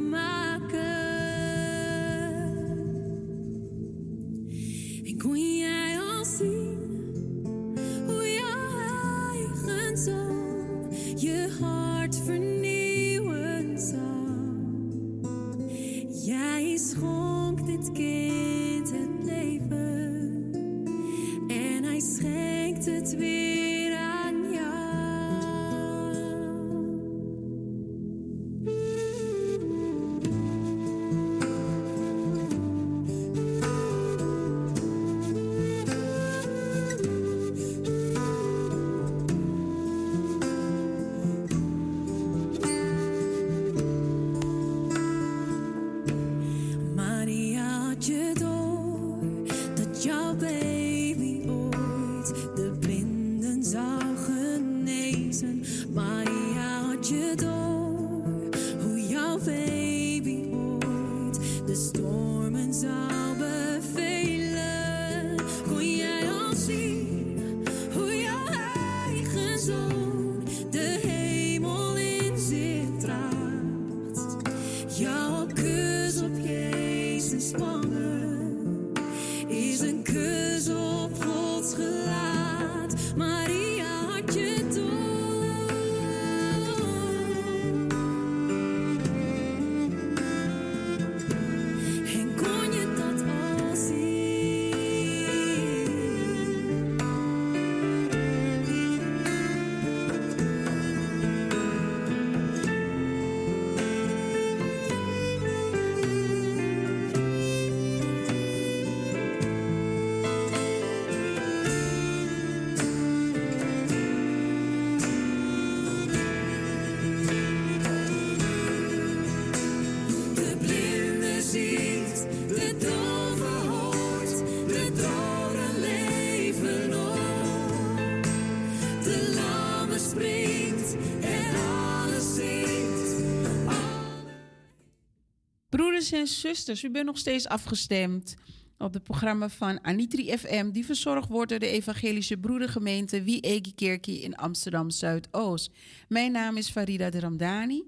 Broeders en zusters, u bent nog steeds afgestemd op het programma van Anitri FM, die verzorgd wordt door de Evangelische Broedergemeente Wie Egi Kerkie in Amsterdam Zuidoost. Mijn naam is Farida de Ramdani.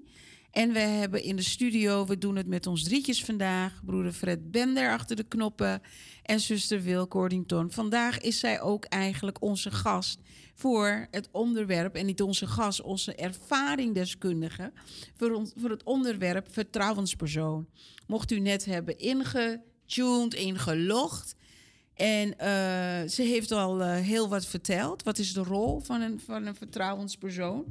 En we hebben in de studio, we doen het met ons drietjes vandaag. Broeder Fred Bender achter de knoppen en zuster Wil Cordington. Vandaag is zij ook eigenlijk onze gast voor het onderwerp, en niet onze gast, onze ervaringdeskundige, voor, ons, voor het onderwerp vertrouwenspersoon. Mocht u net hebben ingetuned, ingelogd, En eh, ze heeft al eh, heel wat verteld. Wat is de rol van een, van een vertrouwenspersoon?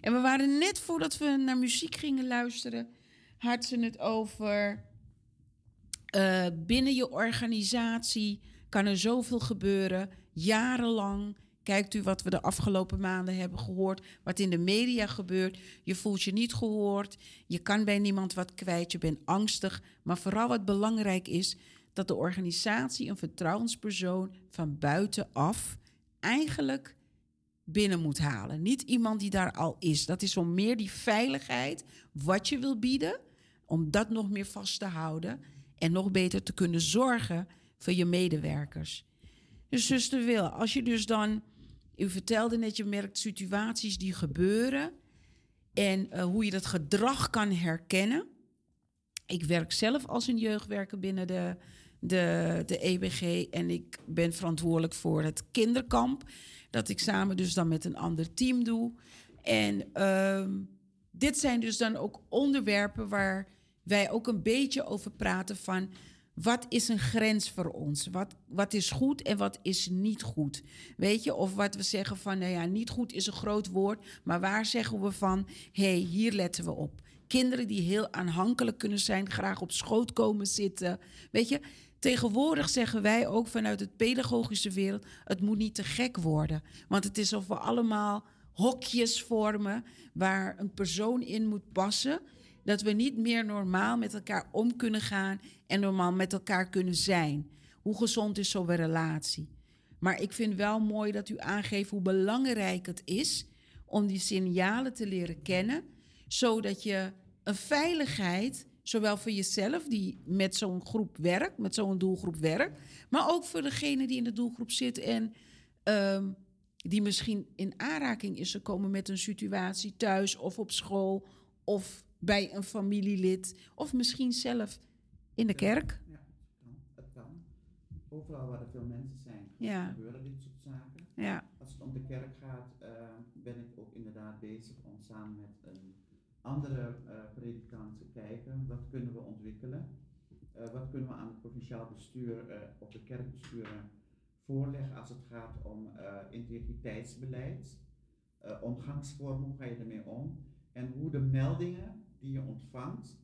En we waren net voordat we naar muziek gingen luisteren, had ze het over eh, binnen je organisatie kan er zoveel gebeuren, jarenlang. Kijkt u wat we de afgelopen maanden hebben gehoord, wat in de media gebeurt. Je voelt je niet gehoord, je kan bij niemand wat kwijt, je bent angstig. Maar vooral wat belangrijk is, dat de organisatie een vertrouwenspersoon van buitenaf eigenlijk binnen moet halen. Niet iemand die daar al is. Dat is om meer die veiligheid, wat je wil bieden, om dat nog meer vast te houden en nog beter te kunnen zorgen voor je medewerkers. Dus zuster Wil, als je dus dan, u vertelde net, je merkt situaties die gebeuren en uh, hoe je dat gedrag kan herkennen. Ik werk zelf als een jeugdwerker binnen de, de, de EBG en ik ben verantwoordelijk voor het kinderkamp, dat ik samen dus dan met een ander team doe. En uh, dit zijn dus dan ook onderwerpen waar wij ook een beetje over praten van wat is een grens voor ons? Wat, wat is goed en wat is niet goed? Weet je, of wat we zeggen van, nou ja, niet goed is een groot woord, maar waar zeggen we van, hé, hey, hier letten we op. Kinderen die heel aanhankelijk kunnen zijn, graag op schoot komen zitten. Weet je, tegenwoordig zeggen wij ook vanuit het pedagogische wereld, het moet niet te gek worden. Want het is of we allemaal hokjes vormen waar een persoon in moet passen dat we niet meer normaal met elkaar om kunnen gaan en normaal met elkaar kunnen zijn. Hoe gezond is zo'n relatie? Maar ik vind wel mooi dat u aangeeft hoe belangrijk het is om die signalen te leren kennen, zodat je een veiligheid, zowel voor jezelf die met zo'n groep werkt, met zo'n doelgroep werkt, maar ook voor degene die in de doelgroep zit en um, die misschien in aanraking is gekomen met een situatie thuis of op school of bij een familielid of misschien zelf in de kerk. Ja, het kan. Overal waar er veel mensen zijn, ja. gebeuren dit soort zaken. Ja. Als het om de kerk gaat, uh, ben ik ook inderdaad bezig om samen met een andere uh, predikant te kijken, wat kunnen we ontwikkelen? Uh, wat kunnen we aan het provinciaal bestuur of de kerkbesturen voorleggen als het gaat om integriteitsbeleid, omgangsvormen, hoe ga je ermee om? En hoe de meldingen die je ontvangt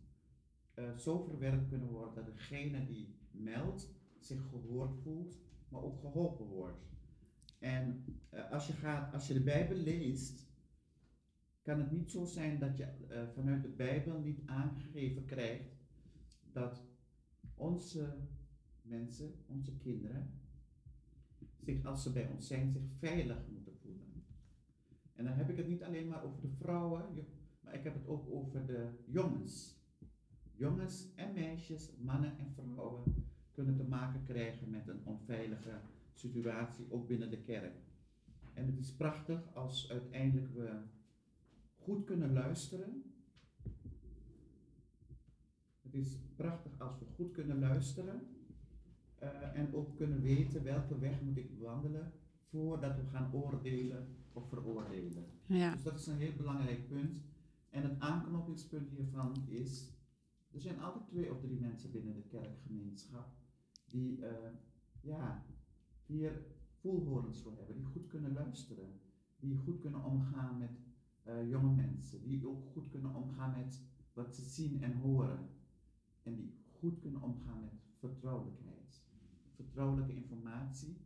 uh, zo verwerkt kunnen worden dat degene die meldt zich gehoord voelt, maar ook geholpen wordt. En uh, als, je gaat, als je de Bijbel leest, kan het niet zo zijn dat je uh, vanuit de Bijbel niet aangegeven krijgt dat onze mensen, onze kinderen, zich als ze bij ons zijn, zich veilig moeten voelen. En dan heb ik het niet alleen maar over de vrouwen, maar ik heb het ook over de jongens. Jongens en meisjes, mannen en vrouwen kunnen te maken krijgen met een onveilige situatie, ook binnen de kerk. En het is prachtig als uiteindelijk we goed kunnen luisteren. Het is prachtig als we goed kunnen luisteren uh, en ook kunnen weten welke weg moet ik wandelen voordat we gaan oordelen of veroordelen. Ja. Dus dat is een heel belangrijk punt. En het aanknopingspunt hiervan is, er zijn altijd twee of drie mensen binnen de kerkgemeenschap die uh, ja, hier voelhorens voor hebben, die goed kunnen luisteren, die goed kunnen omgaan met uh, jonge mensen, die ook goed kunnen omgaan met wat ze zien en horen en die goed kunnen omgaan met vertrouwelijkheid. Vertrouwelijke informatie,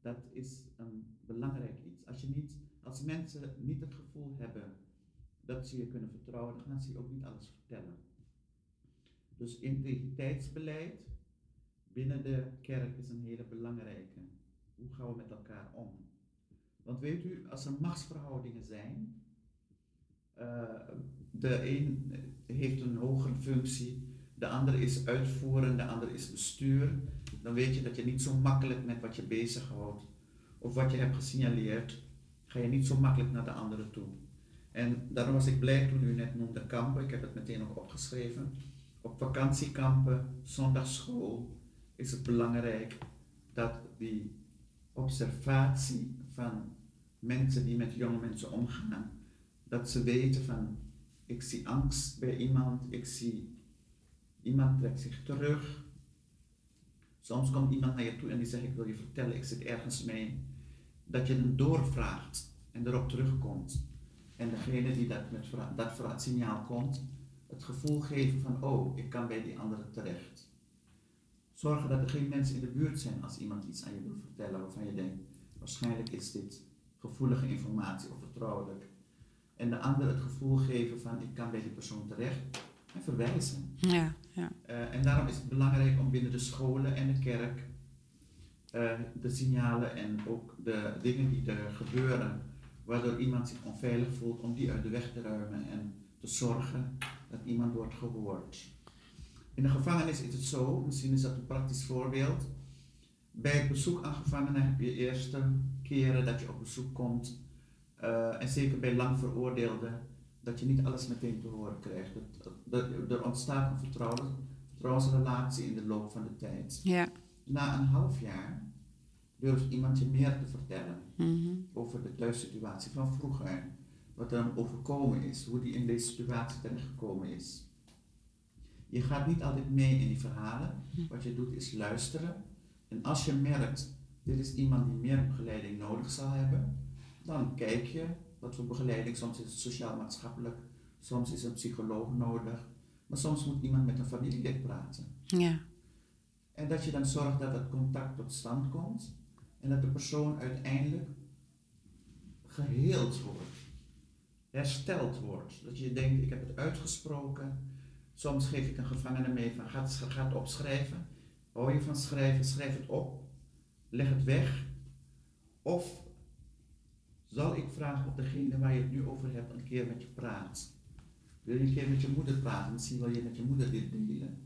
dat is een belangrijk iets. Als, je niet, als mensen niet het gevoel hebben dat ze je kunnen vertrouwen, dan gaan ze je ook niet alles vertellen. Dus integriteitsbeleid binnen de kerk is een hele belangrijke. Hoe gaan we met elkaar om? Want weet u, als er machtsverhoudingen zijn, uh, de een heeft een hogere functie, de ander is uitvoerend, de ander is bestuur, dan weet je dat je niet zo makkelijk met wat je bezighoudt of wat je hebt gesignaleerd, ga je niet zo makkelijk naar de andere toe. En daarom was ik blij toen u net noemde kampen. Ik heb het meteen nog opgeschreven. Op vakantiekampen, zondagschool is het belangrijk dat die observatie van mensen die met jonge mensen omgaan, dat ze weten van ik zie angst bij iemand, ik zie iemand trekt zich terug. Soms komt iemand naar je toe en die zegt ik wil je vertellen, ik zit ergens mee. Dat je hem doorvraagt en erop terugkomt. En degene die dat met dat signaal komt, het gevoel geven van oh, ik kan bij die andere terecht. Zorgen dat er geen mensen in de buurt zijn als iemand iets aan je wil vertellen waarvan je denkt, waarschijnlijk is dit gevoelige informatie of vertrouwelijk. En de ander het gevoel geven van ik kan bij die persoon terecht en verwijzen. Ja, ja. Eh, en daarom is het belangrijk om binnen de scholen en de kerk eh, de signalen en ook de dingen die er gebeuren, waardoor iemand zich onveilig voelt, om die uit de weg te ruimen en te zorgen dat iemand wordt gehoord. In de gevangenis is het zo, misschien is dat een praktisch voorbeeld. Bij het bezoek aan gevangenen heb je eerste keren dat je op bezoek komt, eh, en zeker bij lang veroordeelden, dat je niet alles meteen te horen krijgt. Dat, dat, er ontstaat een vertrouwen, vertrouwensrelatie in de loop van de tijd. ja. Na een half jaar durft iemand je meer te vertellen Mhm. over de thuissituatie van vroeger. Wat hem overkomen is, hoe die in deze situatie terechtgekomen is. Je gaat niet altijd mee in die verhalen. Wat je doet is luisteren. En als je merkt, dit is iemand die meer begeleiding nodig zal hebben, dan kijk je wat voor begeleiding. Soms is het sociaal-maatschappelijk, soms is een psycholoog nodig. Maar soms moet iemand met een familielid praten. Ja, En dat je dan zorgt dat het contact tot stand komt en dat de persoon uiteindelijk geheeld wordt, hersteld wordt. Dat je denkt, ik heb het uitgesproken. Soms geef ik een gevangene mee van, ga het, ga het opschrijven. Hou je van schrijven, schrijf het op. Leg het weg. Of zal ik vragen of degene waar je het nu over hebt een keer met je praat. Wil je een keer met je moeder praten? Misschien wil je met je moeder dit delen.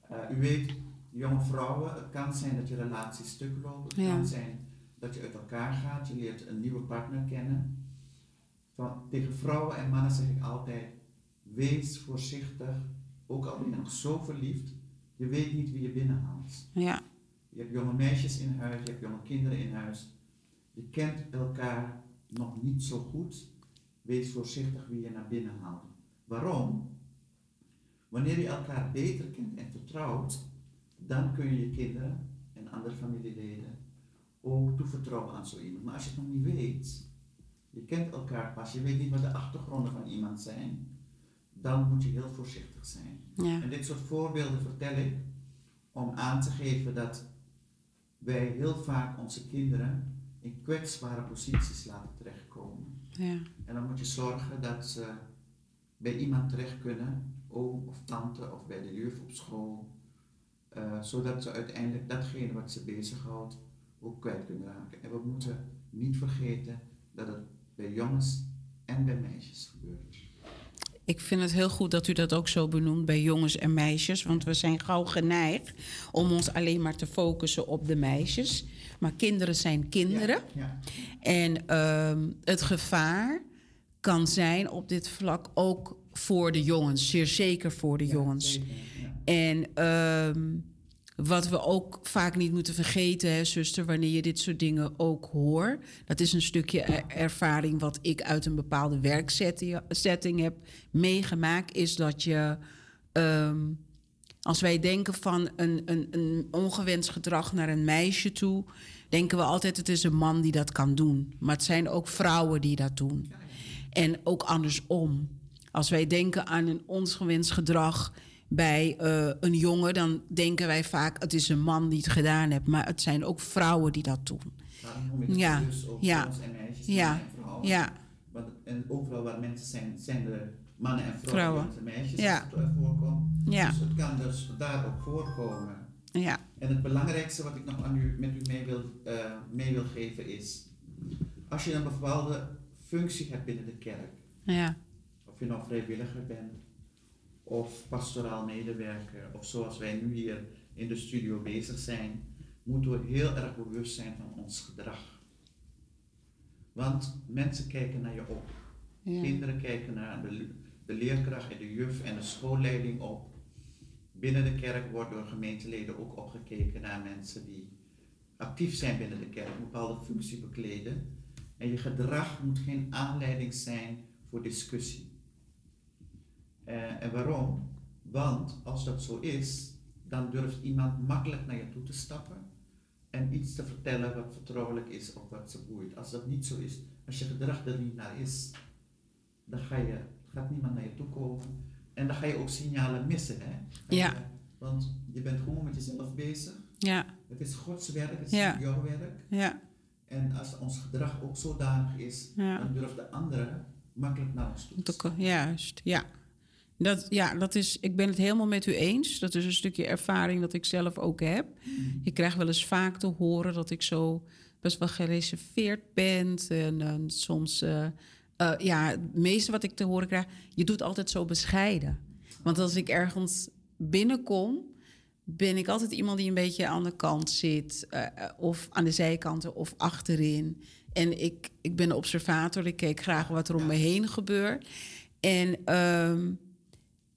Eh, u weet, jonge vrouwen, het kan zijn dat je relatie stuk loopt. Het Ja. kan zijn dat je uit elkaar gaat. Je leert een nieuwe partner kennen. Van, tegen vrouwen en mannen zeg ik altijd, wees voorzichtig. Ook al ben je nog zo verliefd, je weet niet wie je binnenhaalt. ja, Je hebt jonge meisjes in huis, je hebt jonge kinderen in huis. Je kent elkaar nog niet zo goed. Wees voorzichtig wie je naar binnen haalt. Waarom? Wanneer je elkaar beter kent en vertrouwt, dan kun je je kinderen en andere familieleden ook toevertrouwen aan zo iemand. Maar als je het nog niet weet, je kent elkaar pas, je weet niet wat de achtergronden van iemand zijn, dan moet je heel voorzichtig zijn. ja, En dit soort voorbeelden vertel ik om aan te geven dat wij heel vaak onze kinderen in kwetsbare posities laten terechtkomen. ja. En dan moet je zorgen dat ze bij iemand terecht kunnen, oom of tante of bij de juf op school, eh, zodat ze uiteindelijk datgene wat ze bezighoudt ook kwijt kunnen raken. En we moeten niet vergeten dat het bij jongens en bij meisjes gebeurt. Ik vind het heel goed dat u dat ook zo benoemt bij jongens en meisjes. Want we zijn gauw geneigd om ons alleen maar te focussen op de meisjes. Maar kinderen zijn kinderen. Ja, En ehm, het gevaar kan zijn op dit vlak ook voor de jongens. Zeer zeker voor de ja, jongens. zeker. En ehm, wat we ook vaak niet moeten vergeten, hè, zuster, wanneer je dit soort dingen ook hoort. Dat is een stukje er- ervaring wat ik uit een bepaalde werksetting setting heb meegemaakt. Is dat je, ehm, als wij denken van een, een, een ongewenst gedrag naar een meisje toe, denken we altijd het is een man die dat kan doen. Maar het zijn ook vrouwen die dat doen. En ook andersom. Als wij denken aan een ongewenst gedrag bij eh, een jongen, dan denken wij vaak het is een man die het gedaan heeft. Maar het zijn ook vrouwen die dat doen. Ja, dus ook ja, en meisjes, ja, en. Ja, Want en overal waar mensen zijn, zijn er mannen en vrouwen, Vrouwen. en meisjes Ja. er voorkomt. ja, Dus het kan dus daar ook voorkomen. ja, En het belangrijkste wat ik nog aan u, met u mee wil, eh, mee wil geven is, als je een bepaalde functie hebt binnen de kerk, ja, of je nou vrijwilliger bent, of pastoraal medewerker, of zoals wij nu hier in de studio bezig zijn, moeten we heel erg bewust zijn van ons gedrag. Want mensen kijken naar je op. ja. Kinderen kijken naar de, de leerkracht en de juf en de schoolleiding op. Binnen de kerk wordt door gemeenteleden ook opgekeken naar mensen die actief zijn binnen de kerk, een bepaalde functie bekleden. En je gedrag moet geen aanleiding zijn voor discussie. Eh, en waarom? Want als dat zo is, dan durft iemand makkelijk naar je toe te stappen en iets te vertellen wat vertrouwelijk is of wat ze boeit. Als dat niet zo is, als je gedrag er niet naar is, dan ga je, gaat niemand naar je toe komen. En dan ga je ook signalen missen. Hè? Ja. Eh, Want je bent gewoon met jezelf bezig. Ja, Het is Gods werk, het is Ja. jouw werk. ja, En als ons gedrag ook zodanig is, ja. dan durft de andere makkelijk naar ons toe stappen. Juist, ja. Dat, ja, dat is, ik ben het helemaal met u eens. Dat is een stukje ervaring dat ik zelf ook heb. Ik krijg wel eens vaak te horen dat ik zo best wel gereserveerd ben. En, soms, eh, eh, ja, het meeste wat ik te horen krijg, je doet altijd zo bescheiden. Want als ik ergens binnenkom, ben ik altijd iemand die een beetje aan de kant zit. eh, of aan de zijkanten of achterin. En ik, ik ben een observator. Ik kijk graag wat er om me heen gebeurt. En, ehm,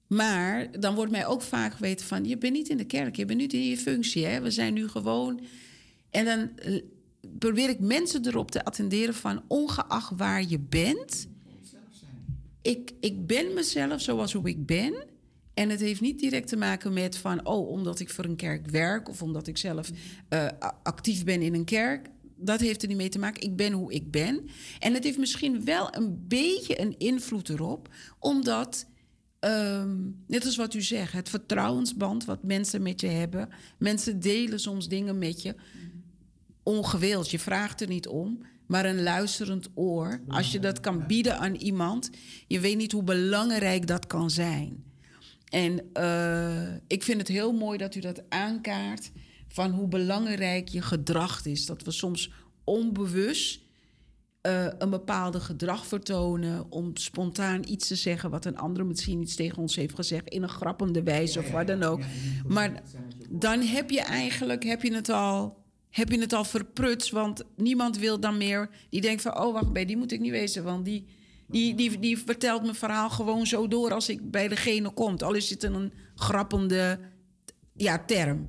maar dan wordt mij ook vaak geweten van... je bent niet in de kerk, je bent niet in je functie. Hè? We zijn nu gewoon... En dan eh, probeer ik mensen erop te attenderen van... ongeacht waar je bent... Ik, ik ben mezelf zoals hoe ik ben. En het heeft niet direct te maken met van... oh, omdat ik voor een kerk werk... of omdat ik zelf eh, actief ben in een kerk. Dat heeft er niet mee te maken. Ik ben hoe ik ben. En het heeft misschien wel een beetje een invloed erop... omdat... ehm, net als wat u zegt, het vertrouwensband wat mensen met je hebben. Mensen delen soms dingen met je ongewild. Je vraagt er niet om, maar een luisterend oor. Als je dat kan bieden aan iemand, je weet niet hoe belangrijk dat kan zijn. En eh, ik vind het heel mooi dat u dat aankaart van hoe belangrijk je gedrag is. Dat we soms onbewust eh, een bepaalde gedrag vertonen om spontaan iets te zeggen wat een ander misschien iets tegen ons heeft gezegd in een grappende wijze Ja, of wat dan ook. Maar dan heb je eigenlijk heb je het al, heb je het al verprutst. Want niemand wil dan meer. Die denkt van, oh wacht, bij die moet ik niet wezen. Want die, die, die, die vertelt mijn verhaal gewoon zo door als ik bij degene kom. Al is het een grappende ja, term.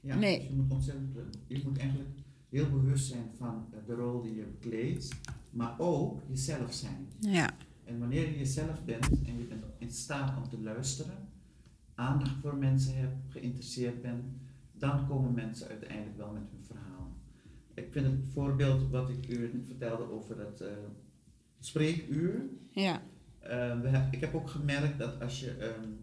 Ja, Nee. dus je moet ontzettend, je moet eigenlijk heel bewust zijn van eh, de rol die je bekleedt, maar ook jezelf zijn. Ja, En wanneer je jezelf bent en je bent in staat om te luisteren, aandacht voor mensen hebt, geïnteresseerd bent, dan komen mensen uiteindelijk wel met hun verhaal. Ik vind het voorbeeld wat ik u vertelde over het eh, spreekuur. ja, Eh, we heb- ik heb ook gemerkt dat als je een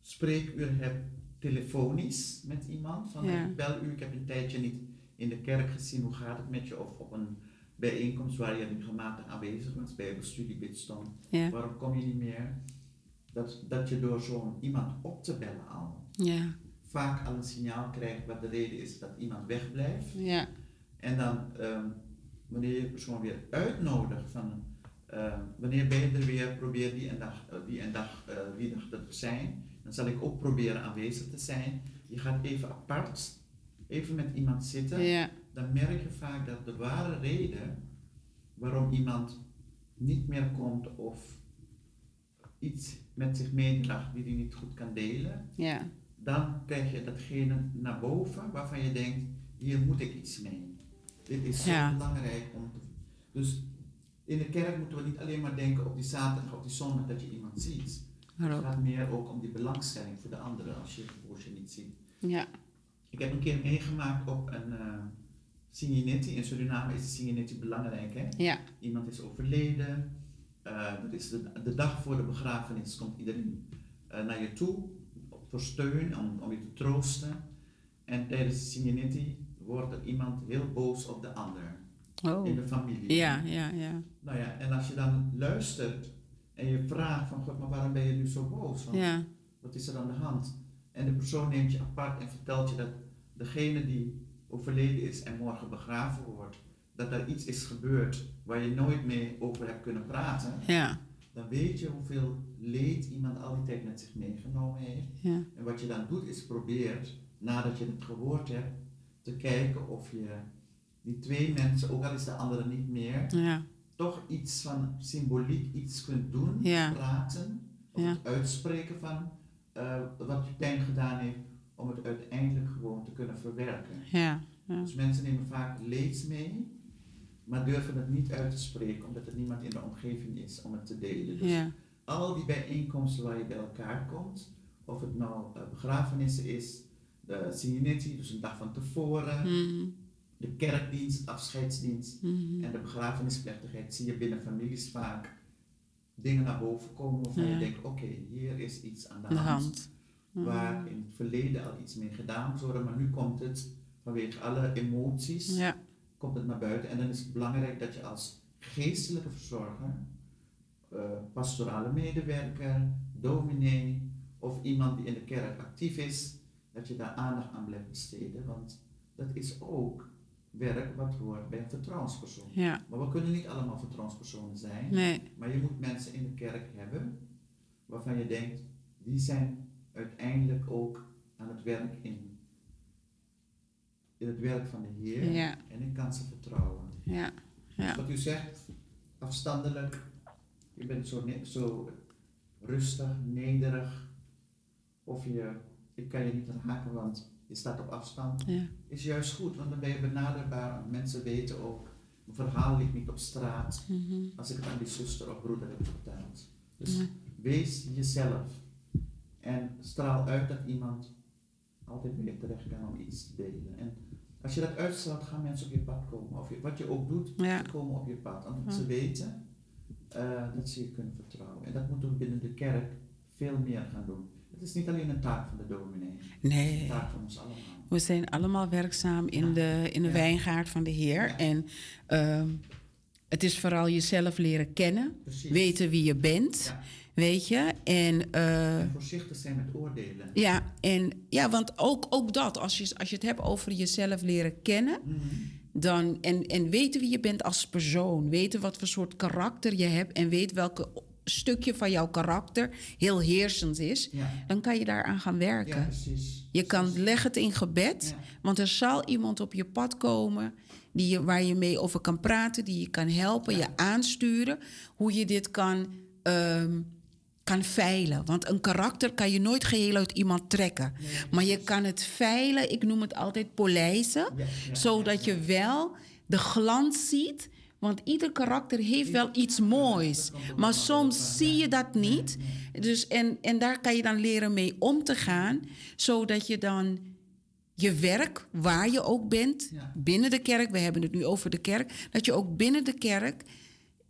spreekuur hebt telefonisch met iemand, van Ja. ik bel u, ik heb een tijdje niet in de kerk gezien, hoe gaat het met je? Of op een bijeenkomst waar je regelmatig aanwezig was, bijbelstudie, bidstond, ja, waarom kom je niet meer? Dat, dat je door zo'n iemand op te bellen al ja, vaak al een signaal krijgt wat de reden is dat iemand wegblijft. ja, En dan, ehm, wanneer je de persoon weer uitnodigt van ehm, wanneer ben je er weer, probeer die en dag, eh, die en dag, die dag te zijn. Dan zal ik ook proberen aanwezig te zijn. Je gaat even apart, even met iemand zitten. ja, Dan merk je vaak dat de ware reden waarom iemand niet meer komt of iets met zich meedraagt die hij niet goed kan delen, ja, dan krijg je datgene naar boven waarvan je denkt, hier moet ik iets mee. Dit is zo Ja. belangrijk om te... Dus in de kerk moeten we niet alleen maar denken op die zaterdag of die zondag dat je iemand ziet. Het gaat meer ook om die belangstelling voor de anderen als je poosje niet ziet. Ja, Ik heb een keer meegemaakt op een uh, Singinetti. In Suriname is Singinetti belangrijk. Hè? ja, Iemand is overleden. eh, dat is de, de dag voor de begrafenis komt iedereen eh, naar je toe voor steun, om, om je te troosten. En tijdens de Singinetti wordt er iemand heel boos op de ander oh, in de familie. ja, ja, ja, Nou ja, en als je dan luistert en je vraagt van God, maar waarom ben je nu zo boos? Want ja, wat is er aan de hand? En de persoon neemt je apart en vertelt je dat degene die overleden is en morgen begraven wordt, dat er iets is gebeurd waar je nooit mee over hebt kunnen praten, ja, dan weet je hoeveel leed iemand al die tijd met zich meegenomen heeft. ja, En wat je dan doet is probeert, nadat je het gehoord hebt, te kijken of je die twee mensen, ook al is de andere niet meer, ja, toch iets van symboliek iets kunt doen, praten, of het uitspreken van eh, wat je pijn gedaan heeft, om het uiteindelijk gewoon te kunnen verwerken. ja, ja, Dus mensen nemen vaak leeds mee, maar durven het niet uit te spreken, omdat er niemand in de omgeving is om het te delen. Dus ja, al die bijeenkomsten waar je bij elkaar komt, Of het nou eh, begrafenissen is, de Sineti, dus een dag van tevoren, Mhm. de kerkdienst, afscheidsdienst Mhm. en de begrafenisplechtigheid, zie je binnen families vaak dingen naar boven komen waarvan Ja. je denkt, oké, hier is iets aan de De hand hand. Mhm. waar in het verleden al iets mee gedaan moest worden, maar nu komt het vanwege alle emoties, Ja. komt het naar buiten. En dan is het belangrijk dat je als geestelijke verzorger, eh, pastorale medewerker, dominee of iemand die in de kerk actief is, dat je daar aandacht aan blijft besteden, want dat is ook werk wat hoort bij een vertrouwenspersoon. Ja. Maar we kunnen niet allemaal vertrouwenspersonen zijn. Nee. Maar je moet mensen in de kerk hebben waarvan je denkt, die zijn uiteindelijk ook aan het werk in, in het werk van de Heer. Ja. En ik kan ze vertrouwen. Ja. Ja. Wat u zegt, afstandelijk, je bent zo, zo rustig, nederig, of je, ik kan je niet raken, want je staat op afstand, Ja. is juist goed, want dan ben je benaderbaar. Mensen weten ook, mijn verhaal ligt niet op straat Mhm. als ik het aan die zuster of broeder heb verteld. Dus wees jezelf en straal uit dat iemand altijd bij je terecht kan om iets te delen. En als je dat uitstraalt, gaan mensen op je pad komen. Of je, wat je ook doet, Ja. ze komen op je pad. Omdat Ja. ze weten eh, dat ze je kunnen vertrouwen. En dat moeten we binnen de kerk veel meer gaan doen. Het is niet alleen een taak van de dominee, het is een Nee. taak van ons allemaal. We zijn allemaal werkzaam in Ja. de, in de wijngaard van de Heer. En ehm, het is vooral jezelf leren kennen. Precies. Weten wie je bent. Weet je? En, eh, En voorzichtig zijn met oordelen. ja, en ja, want ook, ook dat, als je, als je het hebt over jezelf leren kennen. Mhm. Dan, en, en weten wie je bent als persoon. Weten wat voor soort karakter je hebt. En weet welke stukje van jouw karakter heel heersend is. Ja. Dan kan je daaraan gaan werken. ja, precies. Je kan Precies. leg het in gebed, Ja. want er zal iemand op je pad komen die je, waar je mee over kan praten, die je kan helpen, je aansturen, hoe je dit kan, ehm, kan veilen. Want een karakter kan je nooit geheel uit iemand trekken. Nee, Maar je kan het veilen, ik noem het altijd polijzen, Ja, ja, zodat ja, je wel de glans ziet. Want ieder karakter heeft wel iets moois. Maar soms zie je dat niet. Dus en, en daar kan je dan leren mee om te gaan, zodat je dan je werk, waar je ook bent, binnen de kerk, we hebben het nu over de kerk, dat je ook binnen de kerk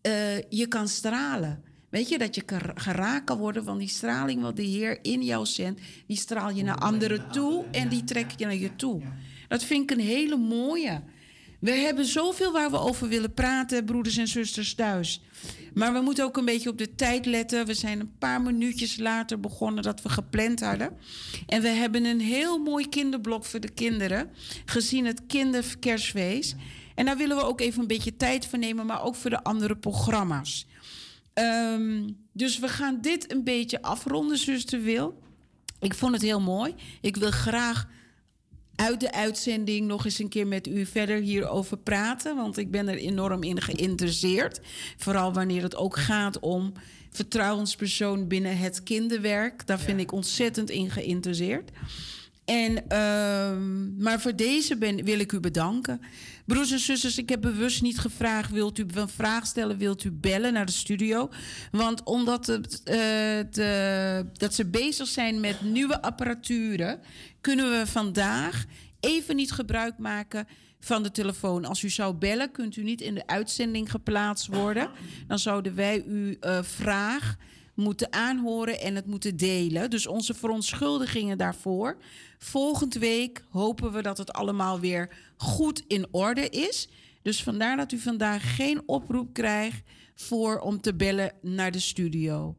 eh, je kan stralen. Weet je, dat je geraakt kan worden van die straling wat de Heer in jou zendt, die straal je naar anderen toe en die trek je naar je toe. Dat vind ik een hele mooie. We hebben zoveel waar we over willen praten, broeders en zusters thuis. Maar we moeten ook een beetje op de tijd letten. We zijn een paar minuutjes later begonnen dat we gepland hadden. En we hebben een heel mooi kinderblok voor de kinderen, gezien het kinderkersfeest. En daar willen we ook even een beetje tijd voor nemen, maar ook voor de andere programma's. Ehm, dus we gaan dit een beetje afronden, zuster Wil. Ik vond het heel mooi. Ik wil graag uit de uitzending nog eens een keer met u verder hierover praten. Want ik ben er enorm in geïnteresseerd. Vooral wanneer het ook gaat om vertrouwenspersoon binnen het kinderwerk. Daar vind Ja. ik ontzettend in geïnteresseerd. En, ehm, maar voor deze ben, wil ik u bedanken. Broers en zusters, ik heb bewust niet gevraagd... wilt u een vraag stellen, wilt u bellen naar de studio? Want omdat het, eh, de- dat ze bezig zijn met nieuwe apparaturen... kunnen we vandaag even niet gebruik maken van de telefoon. Als u zou bellen, kunt u niet in de uitzending geplaatst worden. Dan zouden wij uw eh, vraag moeten aanhoren en het moeten delen. Dus onze verontschuldigingen daarvoor. Volgende week hopen we dat het allemaal weer goed in orde is. Dus vandaar dat u vandaag geen oproep krijgt voor om te bellen naar de studio.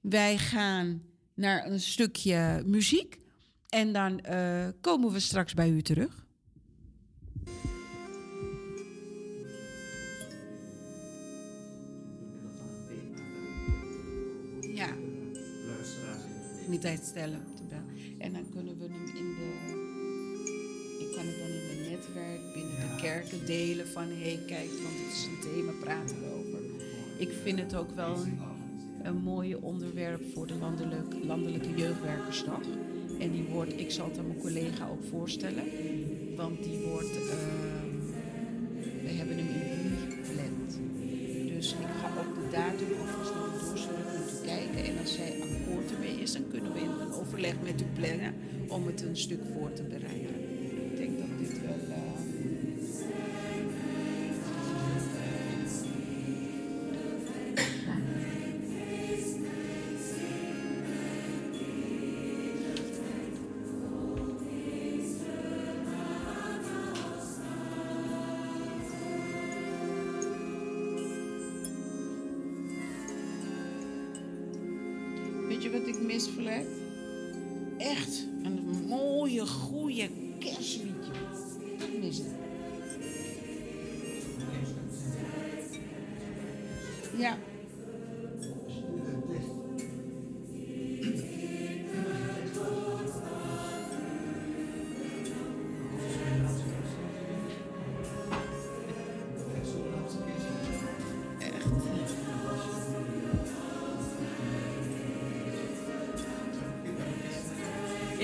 Wij gaan naar een stukje muziek en dan eh, komen we straks bij u terug. Niet uitstellen te bellen. En dan kunnen we hem in de. Ik kan het dan in het netwerk binnen de kerken delen van hé, hey, kijk, want het is een thema, praten we over. Ik vind het ook wel een, een mooie onderwerp voor de landelijk, landelijke jeugdwerkersdag. En die wordt, ik zal het aan mijn collega ook voorstellen, want die wordt, ehm, we hebben hem in juni gepland. Dus ik ga ook de datum naar de doorsturen, kunt u kijken. En als zij dan kunnen we in een overleg met u plannen om het een stuk voor te bereiden. Misverlegd. Echt een mooie, goede kerstliedje. Dat mis ik. Ja.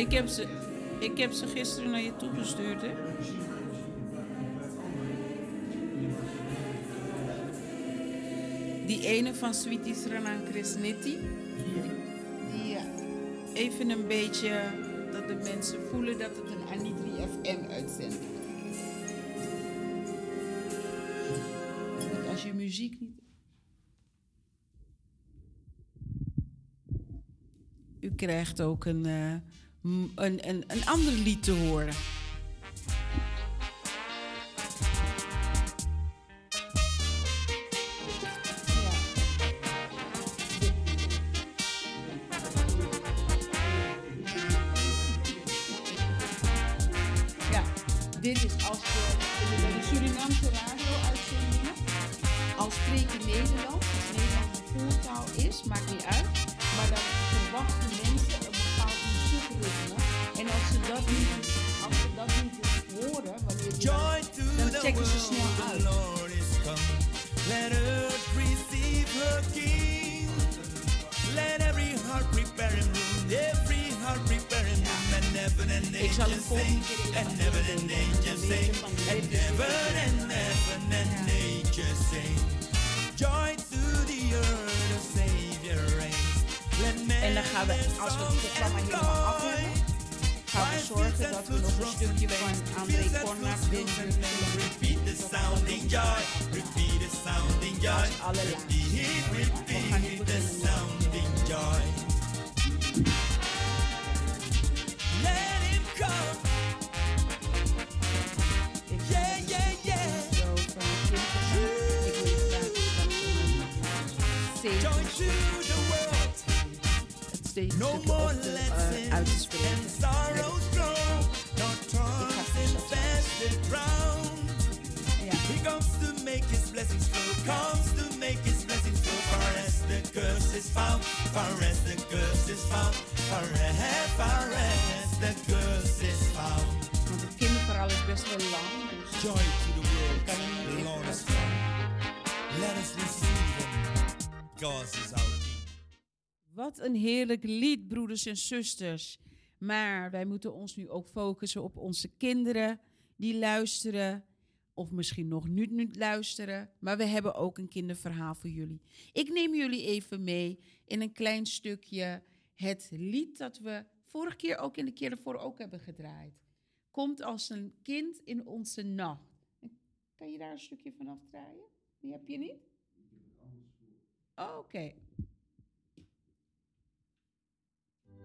Ik heb ze, ik heb ze gisteren naar je toegestuurd, hè? Die ene van Sweetie Sranan Krisniti. Die eh, even een beetje dat de mensen voelen dat het een Anitri FM uitzendt. Want als je muziek niet. U krijgt ook een. Eh, een, een, een ander lied te horen. broeders en zusters. Maar wij moeten ons nu ook focussen op onze kinderen die luisteren. Of misschien nog nu niet luisteren. Maar we hebben ook een kinderverhaal voor jullie. Ik neem jullie even mee in een klein stukje. Het lied dat we vorige keer ook in de keer ervoor ook hebben gedraaid. Komt als een kind in onze nacht. Kan je daar een stukje van afdraaien? Die heb je niet? Oké.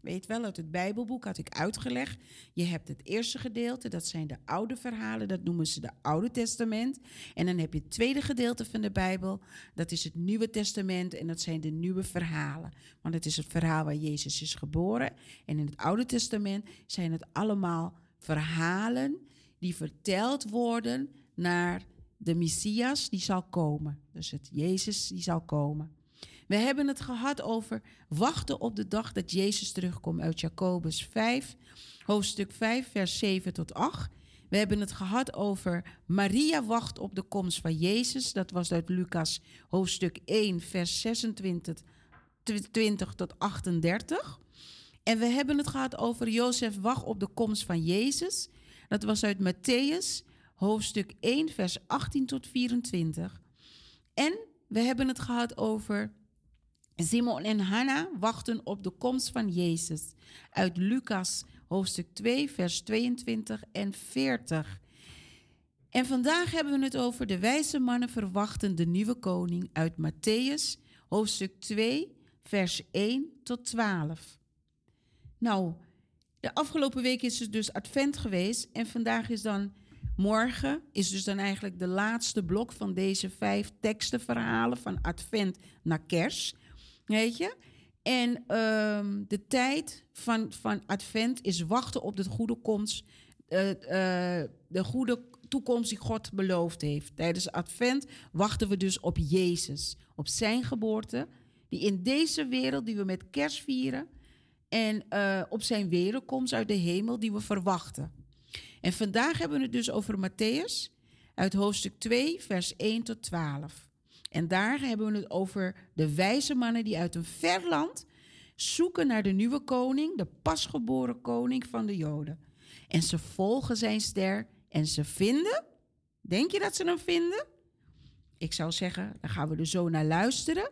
Weet wel, uit het Bijbelboek had ik uitgelegd. Je hebt het eerste gedeelte, dat zijn de oude verhalen, dat noemen ze de Oude Testament. En dan heb je het tweede gedeelte van de Bijbel, dat is het Nieuwe Testament en dat zijn de nieuwe verhalen. Want het is het verhaal waar Jezus is geboren. En in het Oude Testament zijn het allemaal verhalen die verteld worden naar de Messias die zal komen. Dus het Jezus die zal komen. We hebben het gehad over wachten op de dag dat Jezus terugkomt uit Jacobus 5, hoofdstuk 5, vers 7 tot 8. We hebben het gehad over Maria wacht op de komst van Jezus. Dat was uit Lucas hoofdstuk 1, vers 26 20 tot 38. En we hebben het gehad over Jozef wacht op de komst van Jezus. Dat was uit Matthäus hoofdstuk 1, vers 18 tot 24. En we hebben het gehad over Simon en Hanna wachten op de komst van Jezus. Uit Lucas hoofdstuk 2, vers 22 en 40. En vandaag hebben we het over de wijze mannen verwachten de nieuwe koning uit Matthäus hoofdstuk 2, vers 1 tot 12. Nou, de afgelopen week is het dus advent geweest en vandaag is dan morgen is dus dan eigenlijk de laatste blok van deze vijf tekstenverhalen van advent naar kerst. Weet je? En ehm, de tijd van, van advent is wachten op de goede komst, eh, eh, de goede toekomst die God beloofd heeft. Tijdens advent wachten we dus op Jezus, op zijn geboorte, die in deze wereld die we met kerst vieren, en eh, op zijn wederkomst uit de hemel die we verwachten. En vandaag hebben we het dus over Matthäus uit hoofdstuk 2, vers 1 tot 12. En daar hebben we het over de wijze mannen die uit een ver land zoeken naar de nieuwe koning, de pasgeboren koning van de Joden. En ze volgen zijn ster en ze vinden. Denk je dat ze hem vinden? Ik zou zeggen, dan gaan we er zo naar luisteren.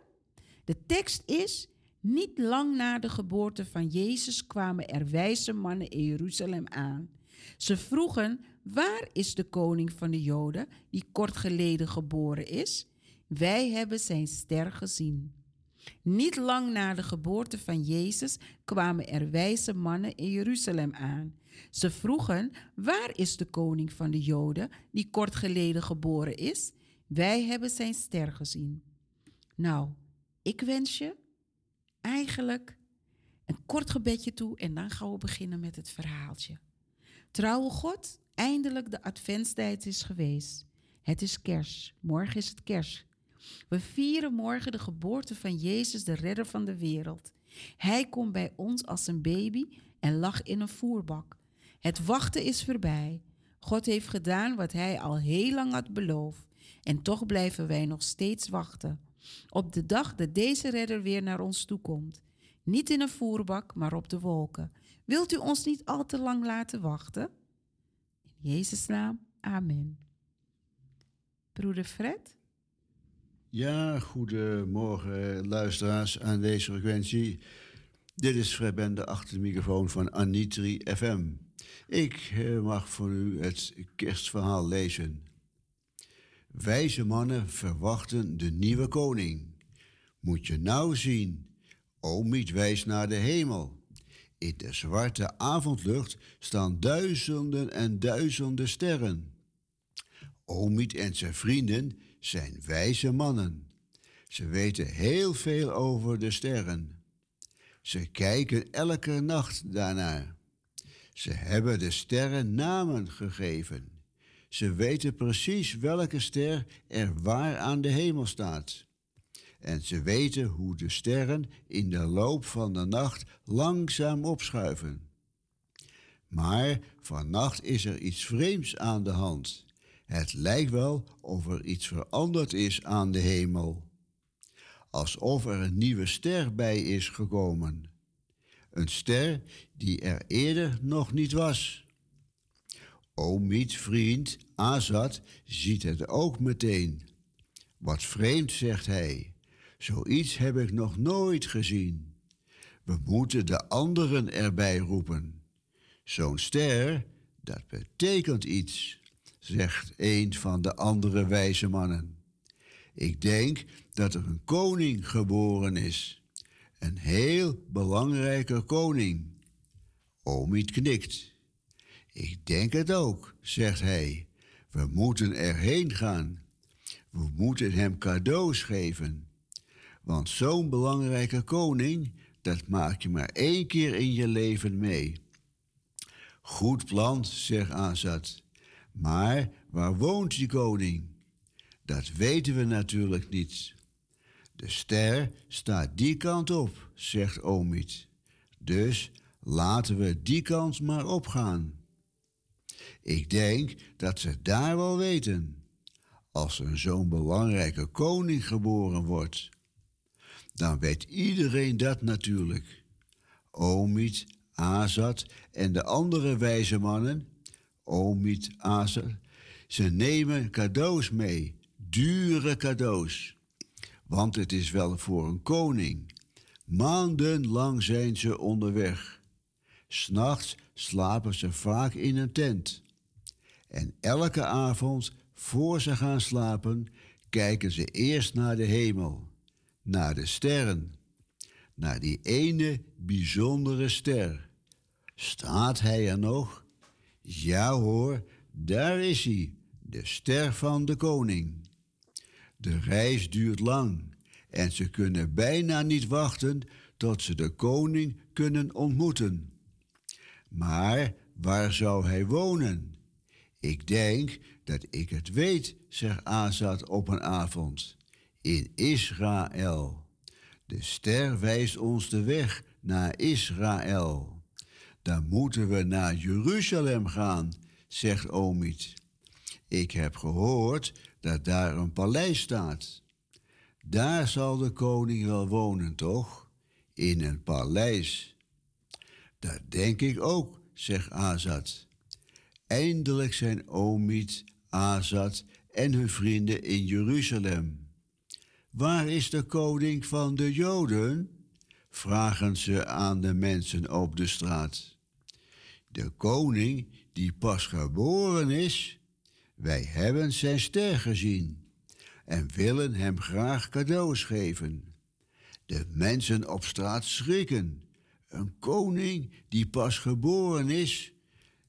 De tekst is: Niet lang na de geboorte van Jezus kwamen er wijze mannen in Jeruzalem aan. Ze vroegen: Waar is de koning van de Joden die kort geleden geboren is? Wij hebben zijn ster gezien. Niet lang na de geboorte van Jezus kwamen er wijze mannen in Jeruzalem aan. Ze vroegen: Waar is de koning van de Joden die kort geleden geboren is? Wij hebben zijn ster gezien. Nou, ik wens je eigenlijk een kort gebedje toe en dan gaan we beginnen met het verhaaltje. Trouwe God, eindelijk de adventstijd is geweest. Het is kerst. Morgen is het kerst. We vieren morgen de geboorte van Jezus, de redder van de wereld. Hij komt bij ons als een baby en lag in een voerbak. Het wachten is voorbij. God heeft gedaan wat hij al heel lang had beloofd. En toch blijven wij nog steeds wachten. Op de dag dat deze redder weer naar ons toe komt. Niet in een voerbak, maar op de wolken. Wilt u ons niet al te lang laten wachten? In Jezus' naam, amen. Broeder Fred? Ja, goedemorgen luisteraars aan deze frequentie. Dit is Fred Bende achter de microfoon van Anitri FM. Ik eh, mag voor u het kerstverhaal lezen. Wijze mannen verwachten de nieuwe koning. Moet je nou zien, Omiet wijst naar de hemel. In de zwarte avondlucht staan duizenden en duizenden sterren. Omiet en zijn vrienden zijn wijze mannen. Ze weten heel veel over de sterren. Ze kijken elke nacht daarnaar. Ze hebben de sterren namen gegeven. Ze weten precies welke ster er waar aan de hemel staat. En ze weten hoe de sterren in de loop van de nacht langzaam opschuiven. Maar vannacht is er iets vreemds aan de hand. Het lijkt wel of er iets veranderd is aan de hemel. Alsof er een nieuwe ster bij is gekomen. Een ster die er eerder nog niet was. Omiet vriend Azad ziet het ook meteen. Wat vreemd, zegt hij. Zoiets heb ik nog nooit gezien. We moeten de anderen erbij roepen. Zo'n ster, dat betekent iets, zegt een van de andere wijze mannen. Ik denk dat er een koning geboren is. Een heel belangrijke koning. Omid knikt. Ik denk het ook, zegt hij. We moeten erheen gaan. We moeten hem cadeaus geven. Want zo'n belangrijke koning, dat maak je maar één keer in je leven mee. Goed plan, zegt Azad. Maar waar woont die koning? Dat weten we natuurlijk niet. De ster staat die kant op, zegt Omid. Dus laten we die kant maar opgaan. Ik denk dat ze daar wel weten. Als er zo'n belangrijke koning geboren wordt, dan weet iedereen dat natuurlijk. Omid, Azad en de andere wijze mannen, Omid, Azad, ze nemen cadeaus mee, dure cadeaus. Want het is wel voor een koning. Maandenlang zijn ze onderweg. S'nachts slapen ze vaak in een tent. En elke avond, voor ze gaan slapen, kijken ze eerst naar de hemel, naar de sterren, naar die ene bijzondere ster. Staat hij er nog? Ja hoor, daar is hij, de ster van de koning. De reis duurt lang en ze kunnen bijna niet wachten tot ze de koning kunnen ontmoeten. Maar waar zou hij wonen? Ik denk dat ik het weet, zegt Azad op een avond. In Israël. De ster wijst ons de weg naar Israël. Dan moeten we naar Jeruzalem gaan, zegt Omid. Ik heb gehoord dat daar een paleis staat. Daar zal de koning wel wonen, toch? In een paleis. Dat denk ik ook, zegt Azad. Eindelijk zijn Omid, Azad en hun vrienden in Jeruzalem. Waar is de koning van de Joden? vragen ze aan de mensen op de straat. De koning die pas geboren is, wij hebben zijn ster gezien en willen hem graag cadeaus geven. De mensen op straat schrikken. Een koning die pas geboren is,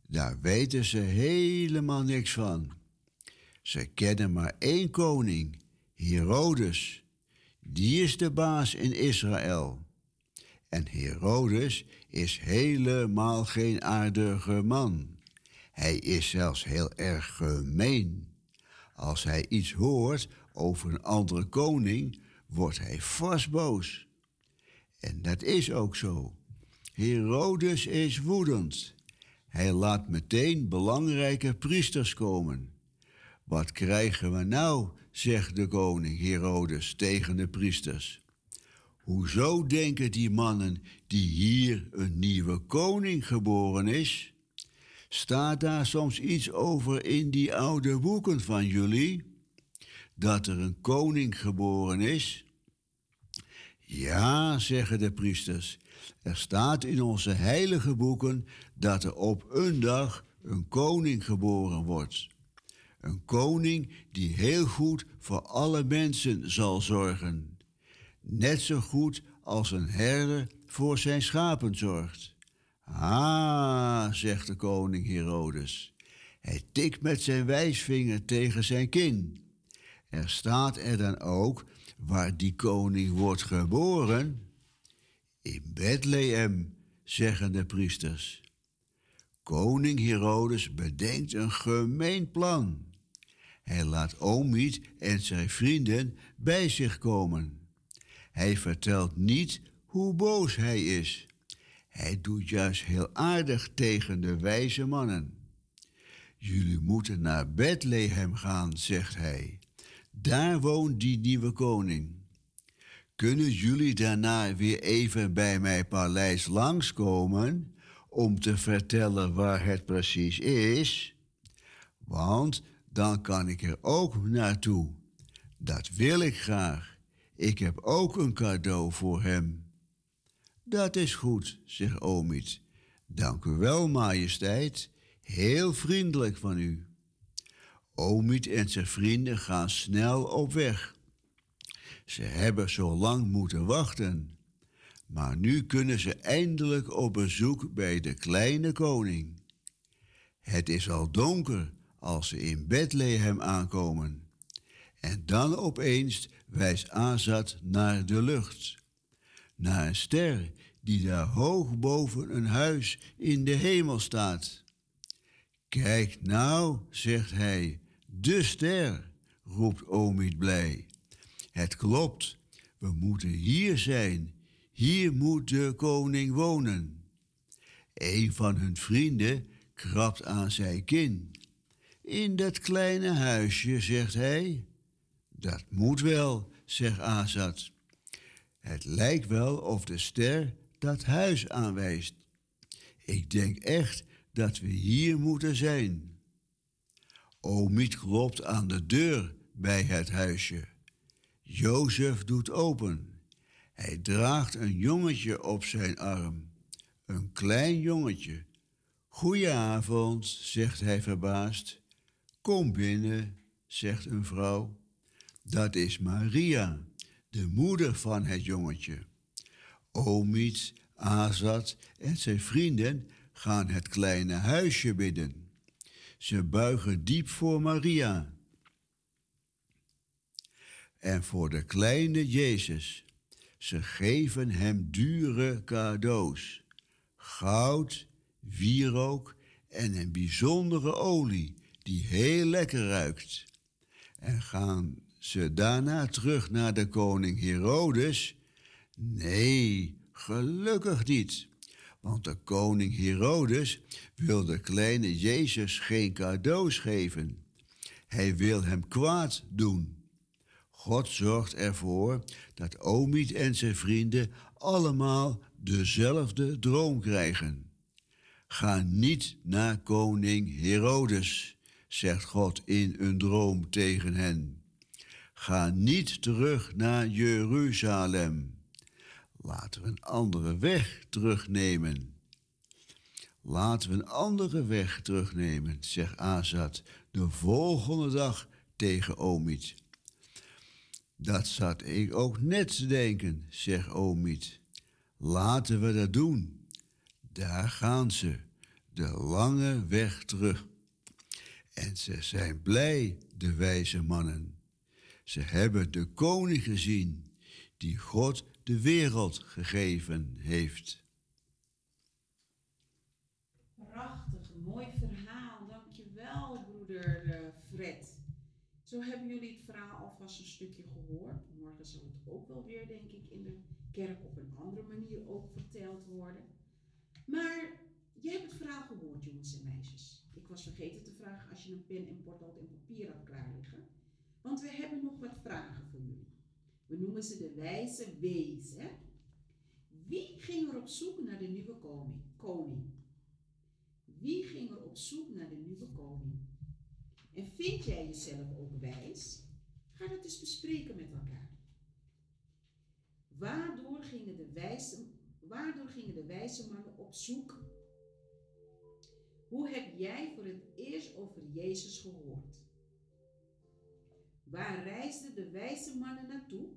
daar weten ze helemaal niks van. Ze kennen maar één koning, Herodes. Die is de baas in Israël. En Herodes is helemaal geen aardige man. Hij is zelfs heel erg gemeen. Als hij iets hoort over een andere koning, wordt hij vast boos. En dat is ook zo. Herodes is woedend. Hij laat meteen belangrijke priesters komen. Wat krijgen we nou, zegt de koning Herodes tegen de priesters. Hoezo denken die mannen die hier een nieuwe koning geboren is? Staat daar soms iets over in die oude boeken van jullie? Dat er een koning geboren is? Ja, zeggen de priesters. Er staat in onze heilige boeken dat er op een dag een koning geboren wordt. Een koning die heel goed voor alle mensen zal zorgen. Net zo goed als een herder voor zijn schapen zorgt. Ah, zegt de koning Herodes. Hij tikt met zijn wijsvinger tegen zijn kin. Er staat er dan ook waar die koning wordt geboren. In Bethlehem, zeggen de priesters. Koning Herodes bedenkt een gemeen plan. Hij laat Omid en zijn vrienden bij zich komen. Hij vertelt niet hoe boos hij is. Hij doet juist heel aardig tegen de wijze mannen. Jullie moeten naar Bethlehem gaan, zegt hij. Daar woont die nieuwe koning. Kunnen jullie daarna weer even bij mijn paleis langskomen om te vertellen waar het precies is? Want dan kan ik er ook naartoe. Dat wil ik graag. Ik heb ook een cadeau voor hem. Dat is goed, zegt Omid. Dank u wel, majesteit. Heel vriendelijk van u. Omid en zijn vrienden gaan snel op weg. Ze hebben zo lang moeten wachten. Maar nu kunnen ze eindelijk op bezoek bij de kleine koning. Het is al donker als ze in Bethlehem aankomen. En dan opeens wijst Azad naar de lucht. Naar een ster die daar hoog boven een huis in de hemel staat. Kijk nou, zegt hij, de ster, roept Omid blij. Het klopt, we moeten hier zijn, hier moet de koning wonen. Een van hun vrienden krabt aan zijn kin. In dat kleine huisje, zegt hij. Dat moet wel, zegt Azad. Het lijkt wel of de ster dat huis aanwijst. Ik denk echt dat we hier moeten zijn. Omiet klopt aan de deur bij het huisje. Jozef doet open. Hij draagt een jongetje op zijn arm. Een klein jongetje. Goedenavond, zegt hij verbaasd. Kom binnen, zegt een vrouw. Dat is Maria, de moeder van het jongetje. Omiet, Azad en zijn vrienden gaan het kleine huisje binnen. Ze buigen diep voor Maria en voor de kleine Jezus. Ze geven hem dure cadeaus: goud, wierook en een bijzondere olie die heel lekker ruikt. En gaan ze daarna terug naar de koning Herodes? Nee, gelukkig niet. Want de koning Herodes wil de kleine Jezus geen cadeaus geven. Hij wil hem kwaad doen. God zorgt ervoor dat Omid en zijn vrienden allemaal dezelfde droom krijgen. Ga niet naar koning Herodes, zegt God in een droom tegen hen. Ga niet terug naar Jeruzalem. Laten we een andere weg terugnemen. Laten we een andere weg terugnemen, zegt Azad de volgende dag tegen Omid. Dat zat ik ook net te denken, zegt Omid. Laten we dat doen. Daar gaan ze, de lange weg terug. En ze zijn blij, de wijze mannen. Ze hebben de koning gezien, die God de wereld gegeven heeft. Prachtig, mooi verhaal. Dankjewel, broeder eh, Fred. Zo hebben jullie het verhaal alvast een stukje gehoord. Morgen zal het ook wel weer, denk ik, in de kerk op een andere manier ook verteld worden. Maar je hebt het verhaal gehoord, jongens en meisjes. Ik was vergeten te vragen als je een pen en potlood en papier had klaar. Want we hebben nog wat vragen voor jullie. We noemen ze de wijze wees. Hè? Wie ging er op zoek naar de nieuwe koning? koning? Wie ging er op zoek naar de nieuwe koning? En vind jij jezelf ook wijs? Ga dat eens bespreken met elkaar. Waardoor gingen de wijze, waardoor gingen de wijze mannen op zoek? Hoe heb jij voor het eerst over Jezus gehoord? Waar reisden de wijze mannen naartoe?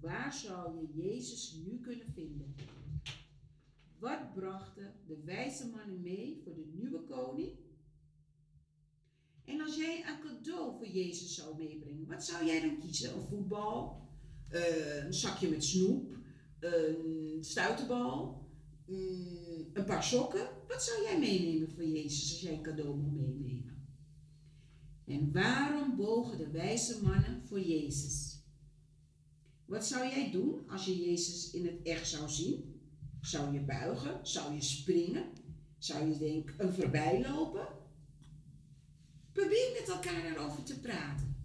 Waar zou je Jezus nu kunnen vinden? Wat brachten de wijze mannen mee voor de nieuwe koning? En als jij een cadeau voor Jezus zou meebrengen, wat zou jij dan kiezen? Een voetbal, eh, een zakje met snoep, een stuiterbal, mm, een paar sokken? Wat zou jij meenemen voor Jezus als jij een cadeau moet meenemen? En waarom bogen de wijze mannen voor Jezus? Wat zou jij doen als je Jezus in het echt zou zien? Zou je buigen? Zou je springen? Zou je denken een voorbij lopen? Probeer met elkaar daarover te praten.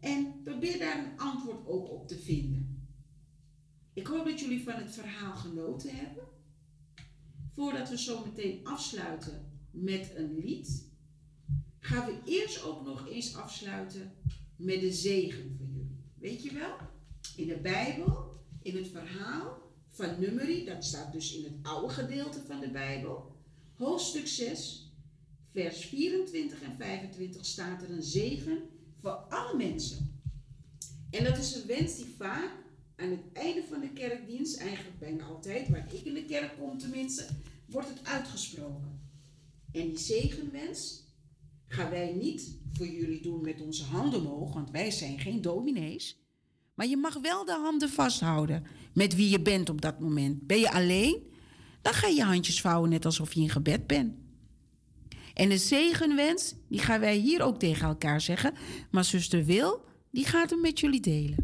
En probeer daar een antwoord ook op te vinden. Ik hoop dat jullie van het verhaal genoten hebben. Voordat we zo meteen afsluiten met een lied, gaan we eerst ook nog eens afsluiten met de zegen voor jullie. Weet je wel? In de Bijbel, in het verhaal van Numeri, dat staat dus in het oude gedeelte van de Bijbel, hoofdstuk 6, vers 24 en 25 staat er een zegen voor alle mensen. En dat is een wens die vaak aan het einde van de kerkdienst, eigenlijk bijna altijd, waar ik in de kerk kom tenminste, wordt het uitgesproken. En die zegenwens gaan wij niet voor jullie doen met onze handen omhoog, want wij zijn geen dominees. Maar je mag wel de handen vasthouden met wie je bent op dat moment. Ben je alleen? Dan ga je je handjes vouwen net alsof je in gebed bent. En de zegenwens, die gaan wij hier ook tegen elkaar zeggen. Maar zuster Wil, die gaat hem met jullie delen.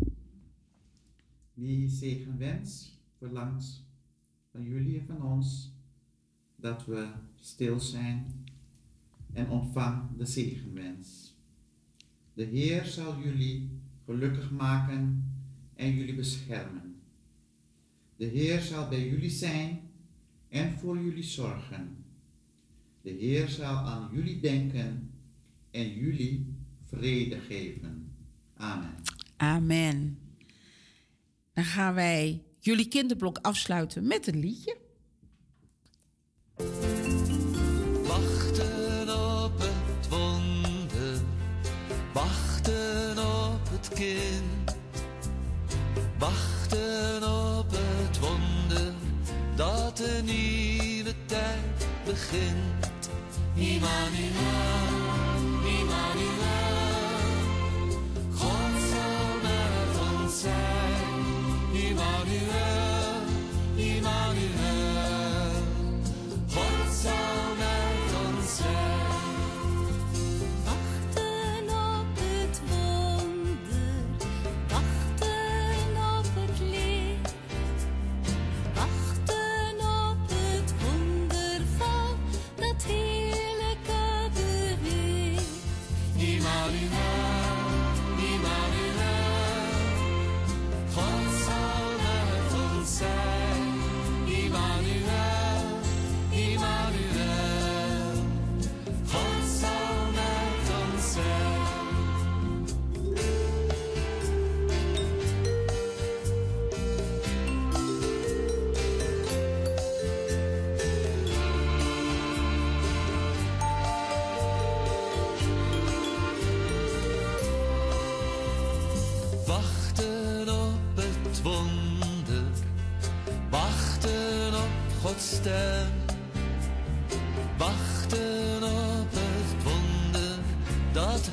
Die zegenwens verlangt van jullie en van ons dat we stil zijn en ontvang de zegenwens. De Heer zal jullie gelukkig maken en jullie beschermen. De Heer zal bij jullie zijn en voor jullie zorgen. De Heer zal aan jullie denken en jullie vrede geven. Amen. Amen. Dan gaan wij jullie kinderblok afsluiten met een liedje. Wachten Wachten op het wonder dat een nieuwe tijd begint. Immanuel, Immanuel, God zal met ons zijn.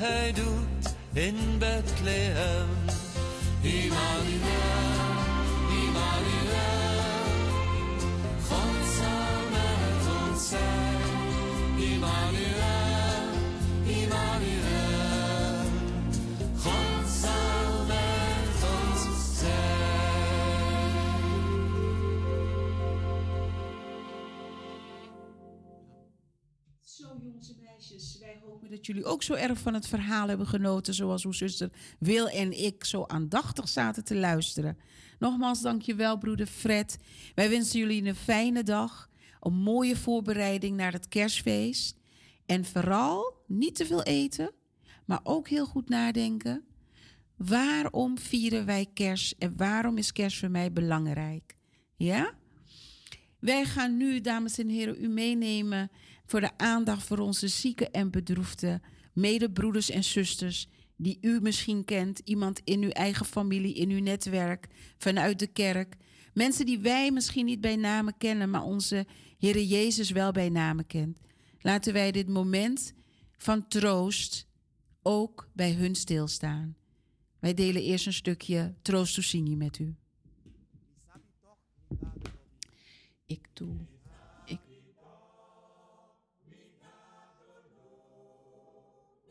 Dat Hij doet in Bethlehem. Immanuel, Immanuel, jullie ook zo erg van het verhaal hebben genoten, zoals uw zuster Wil en ik zo aandachtig zaten te luisteren. Nogmaals, dankjewel broeder Fred. Wij wensen jullie een fijne dag, een mooie voorbereiding naar het kerstfeest. En vooral niet te veel eten, maar ook heel goed nadenken. Waarom vieren wij kerst en waarom is kerst voor mij belangrijk? Ja? Wij gaan nu, dames en heren, u meenemen voor de aandacht voor onze zieke en bedroefde medebroeders en zusters die u misschien kent, iemand in uw eigen familie, in uw netwerk, vanuit de kerk. Mensen die wij misschien niet bij namen kennen, maar onze Heere Jezus wel bij namen kent. Laten wij dit moment van troost ook bij hun stilstaan. Wij delen eerst een stukje Troost met u. Ik doe.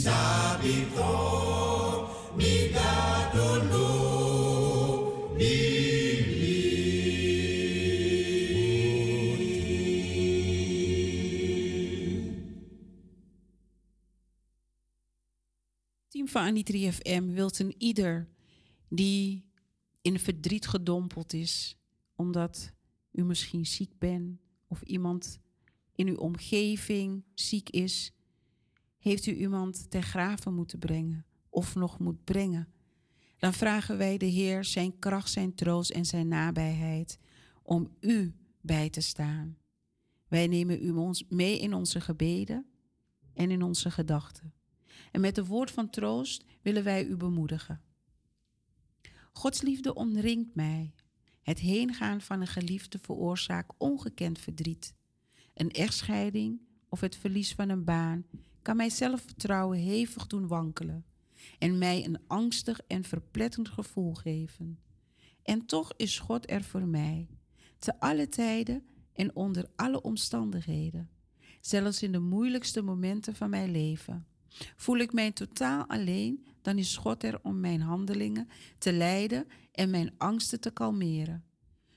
Misabi toch. Migadolo. team van Anitri FM wilt een ieder die in verdriet gedompeld is, omdat u misschien ziek bent of iemand in uw omgeving ziek is, heeft u iemand ter graven moeten brengen of nog moet brengen, dan vragen wij de Heer zijn kracht, zijn troost en zijn nabijheid om u bij te staan. Wij nemen u ons mee in onze gebeden en in onze gedachten. En met de woord van troost willen wij u bemoedigen. Gods liefde omringt mij. Het heengaan van een geliefde veroorzaakt ongekend verdriet. Een echtscheiding of het verlies van een baan kan mijn zelfvertrouwen hevig doen wankelen en mij een angstig en verpletterend gevoel geven. En toch is God er voor mij, te alle tijden en onder alle omstandigheden, zelfs in de moeilijkste momenten van mijn leven. Voel ik mij totaal alleen, dan is God er om mijn handelingen te leiden en mijn angsten te kalmeren.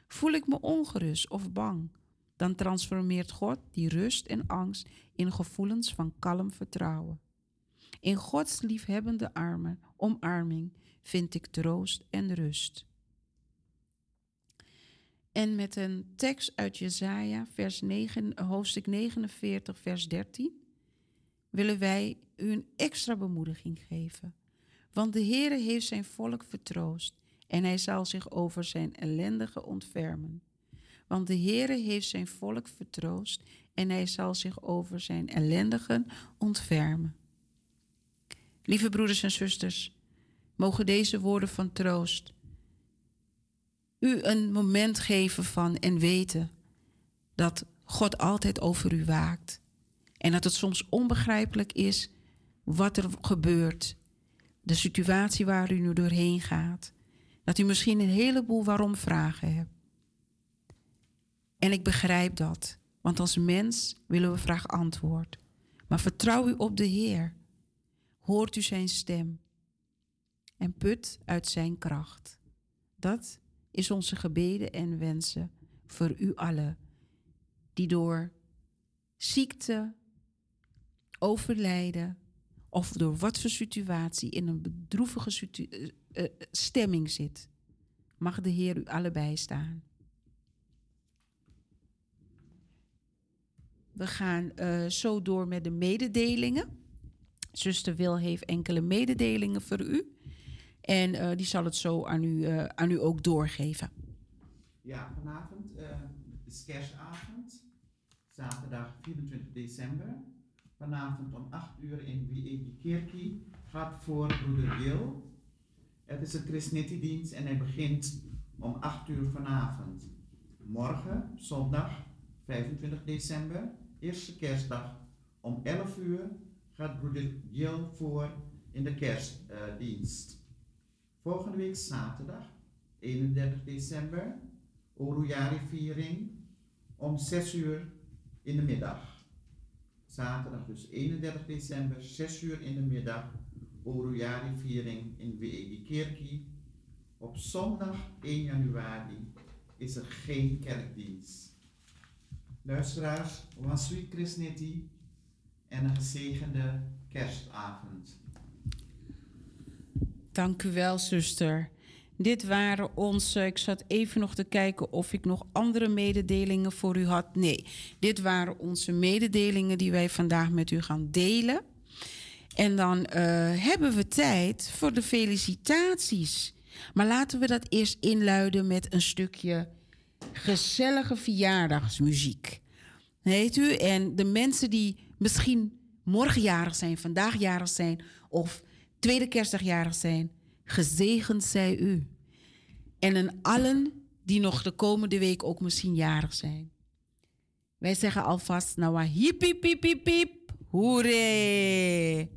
Voel ik me ongerust of bang, dan transformeert God die rust en angst in gevoelens van kalm vertrouwen. In Gods liefhebbende armen, omarming vind ik troost en rust. En met een tekst uit Jesaja, vers 9, hoofdstuk 49, vers 13, willen wij u een extra bemoediging geven. Want de Heere heeft zijn volk vertroost en hij zal zich over zijn ellendige ontfermen. Want de Heere heeft zijn volk vertroost en hij zal zich over zijn ellendigen ontfermen. Lieve broeders en zusters, mogen deze woorden van troost u een moment geven van en weten dat God altijd over u waakt. En dat het soms onbegrijpelijk is wat er gebeurt. De situatie waar u nu doorheen gaat. Dat u misschien een heleboel waarom vragen hebt. En ik begrijp dat. Want als mens willen we graag antwoord. Maar vertrouw u op de Heer. Hoort u zijn stem. En put uit zijn kracht. Dat is onze gebeden en wensen voor u allen. Die door ziekte, overlijden of door wat voor situatie in een bedroevige eh, eh, stemming zit. Mag de Heer u allebei staan. We gaan eh, zo door met de mededelingen. Zuster Wil heeft enkele mededelingen voor u. En eh, die zal het zo aan u, eh, aan u ook doorgeven. Ja, vanavond is kerstavond, zaterdag 24 december. Vanavond om 8 uur in Wiegi Kerkie gaat voor broeder Wil. Het is een Christnity-dienst en hij begint om 8 uur vanavond. Morgen, zondag 25 december, eerste kerstdag, om 11 uur gaat broeder Gil voor in de kerstdienst. Volgende week zaterdag, 31 december, Orujari-viering om 6 uur in de middag. Zaterdag dus 31 december, 6 uur in de middag, Orujari-viering in Weegi Kerkie. Op zondag 1 januari is er geen kerkdienst. Luisteraars, Wansui Krisneti en een gezegende kerstavond. Dank u wel, zuster. Dit waren onze. Ik zat even nog te kijken of ik nog andere mededelingen voor u had. Nee, dit waren onze mededelingen die wij vandaag met u gaan delen. En dan eh, hebben we tijd voor de felicitaties. Maar laten we dat eerst inluiden met een stukje gezellige verjaardagsmuziek. Weet u? En de mensen die misschien morgen jarig zijn, vandaag jarig zijn of tweede kerstdag jarig zijn, gezegend zij u. En aan allen die nog de komende week ook misschien jarig zijn. Wij zeggen alvast, nou, hiep, hiep, hiep, hiep, hiep, hoeré.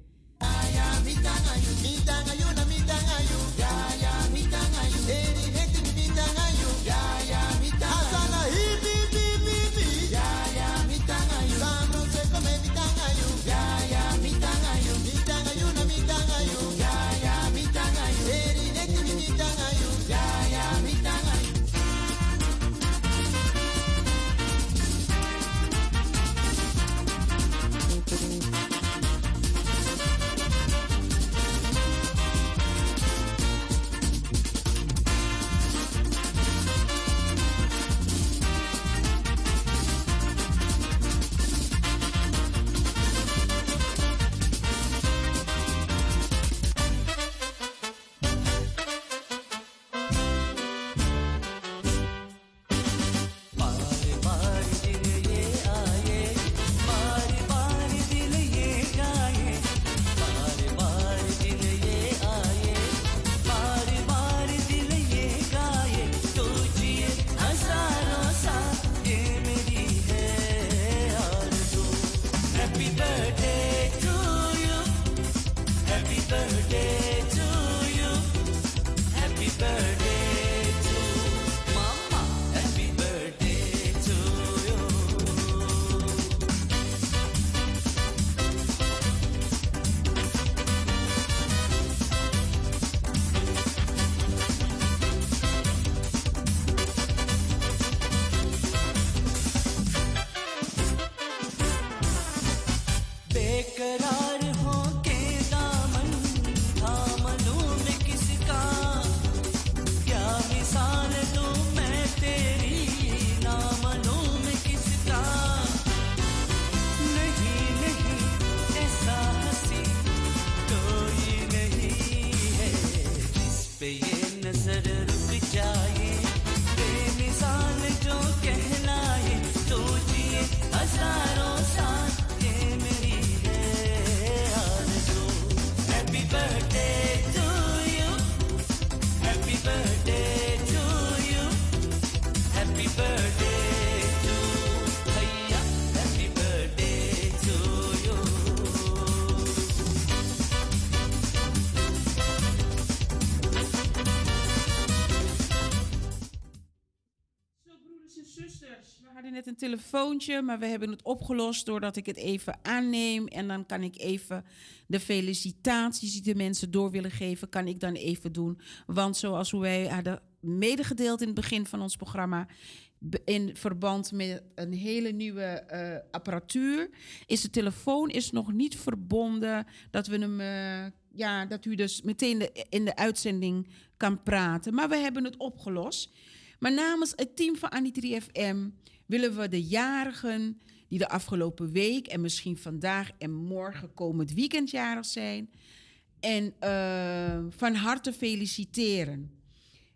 Maar we hebben het opgelost doordat ik het even aanneem. En dan kan ik even de felicitaties die de mensen door willen geven, kan ik dan even doen. Want zoals wij hadden medegedeeld in het begin van ons programma, in verband met een hele nieuwe eh, apparatuur, is de telefoon is nog niet verbonden dat we hem, eh, ja, dat u dus meteen in de uitzending kan praten. Maar we hebben het opgelost. Maar namens het team van Anitri FM willen we de jarigen die de afgelopen week en misschien vandaag en morgen komend weekend jarig zijn, en eh, van harte feliciteren.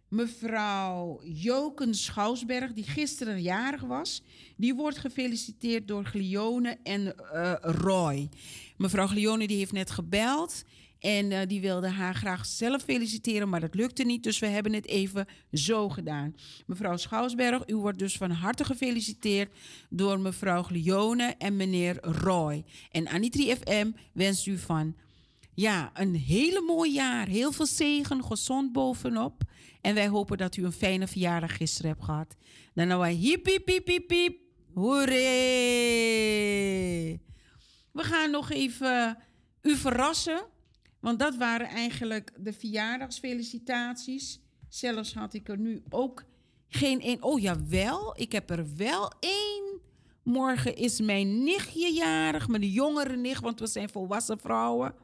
Mevrouw Joken Schouwsberg, die gisteren jarig was, die wordt gefeliciteerd door Glione en eh, Roy. Mevrouw Glione die heeft net gebeld en eh, die wilde haar graag zelf feliciteren, maar dat lukte niet, dus we hebben het even zo gedaan. Mevrouw Schouwsberg, u wordt dus van harte gefeliciteerd door mevrouw Glione en meneer Roy. En Anitri FM wenst u van ja, een hele mooi jaar. Heel veel zegen, gezond bovenop. En wij hopen dat u een fijne verjaardag gisteren hebt gehad. Dan nou wij hiep, hiep, hiep, hiep, hiep. We gaan nog even u verrassen. Want dat waren eigenlijk de verjaardagsfelicitaties. Zelfs had ik er nu ook geen één. Oh jawel, ik heb er wel één. Morgen is mijn nichtje jarig, mijn jongere nicht, want we zijn volwassen vrouwen.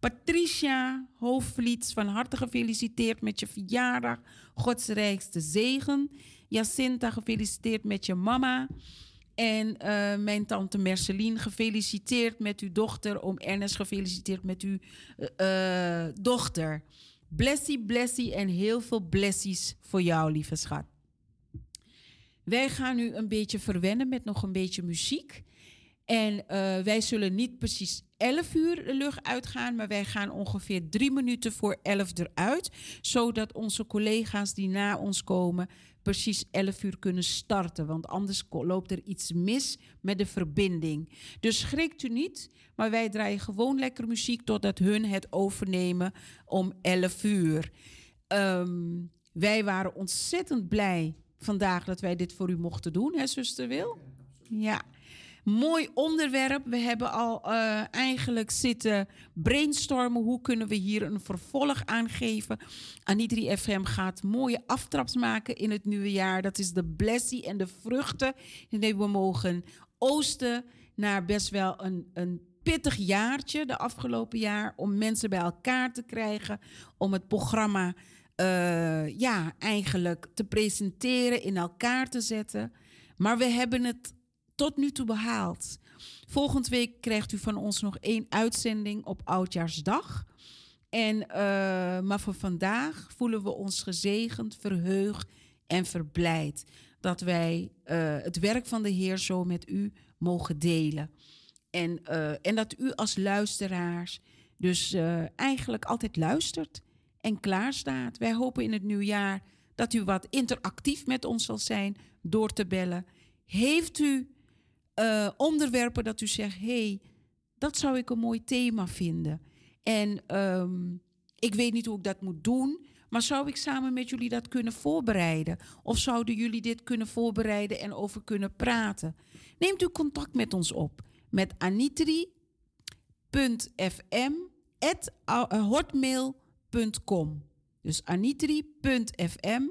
Patricia Hoofdvliets, van harte gefeliciteerd met je verjaardag. Gods rijkste zegen. Jacinta, gefeliciteerd met je mama. En eh, mijn tante Merceline, gefeliciteerd met uw dochter. Oom Ernest, gefeliciteerd met uw eh, eh, dochter. Blessie, blessie en heel veel blessies voor jou, lieve schat. Wij gaan nu een beetje verwennen met nog een beetje muziek. En wij zullen niet precies 11 uur de lucht uitgaan, maar wij gaan ongeveer drie minuten voor 11 eruit. Zodat onze collega's die na ons komen precies 11 uur kunnen starten. Want anders loopt er iets mis met de verbinding. Dus schrikt u niet, maar wij draaien gewoon lekker muziek totdat hun het overnemen om 11 uur. Ehm, wij waren ontzettend blij vandaag dat wij dit voor u mochten doen, hè, zuster Wil? Ja. Mooi onderwerp. We hebben al eh, eigenlijk zitten brainstormen. Hoe kunnen we hier een vervolg aan geven? Anitri FM gaat mooie aftraps maken in het nieuwe jaar. Dat is de blessie en de vruchten. Nee, we mogen oosten naar best wel een, een pittig jaartje de afgelopen jaar. Om mensen bij elkaar te krijgen. Om het programma eh, ja, eigenlijk te presenteren, in elkaar te zetten. Maar we hebben het tot nu toe behaald. Volgende week krijgt u van ons nog één uitzending op Oudjaarsdag. En, eh, maar voor vandaag voelen we ons gezegend, verheugd en verblijd dat wij eh, het werk van de Heer zo met u mogen delen. En, eh, en dat u als luisteraars dus eigenlijk altijd luistert en klaarstaat. Wij hopen in het nieuwjaar dat u wat interactief met ons zal zijn door te bellen. Heeft u eh, onderwerpen dat u zegt: hey, dat zou ik een mooi thema vinden. En ehm, ik weet niet hoe ik dat moet doen, maar zou ik samen met jullie dat kunnen voorbereiden? Of zouden jullie dit kunnen voorbereiden en over kunnen praten? Neemt u contact met ons op met anitri.fm hotmail.com. Dus anitri.fm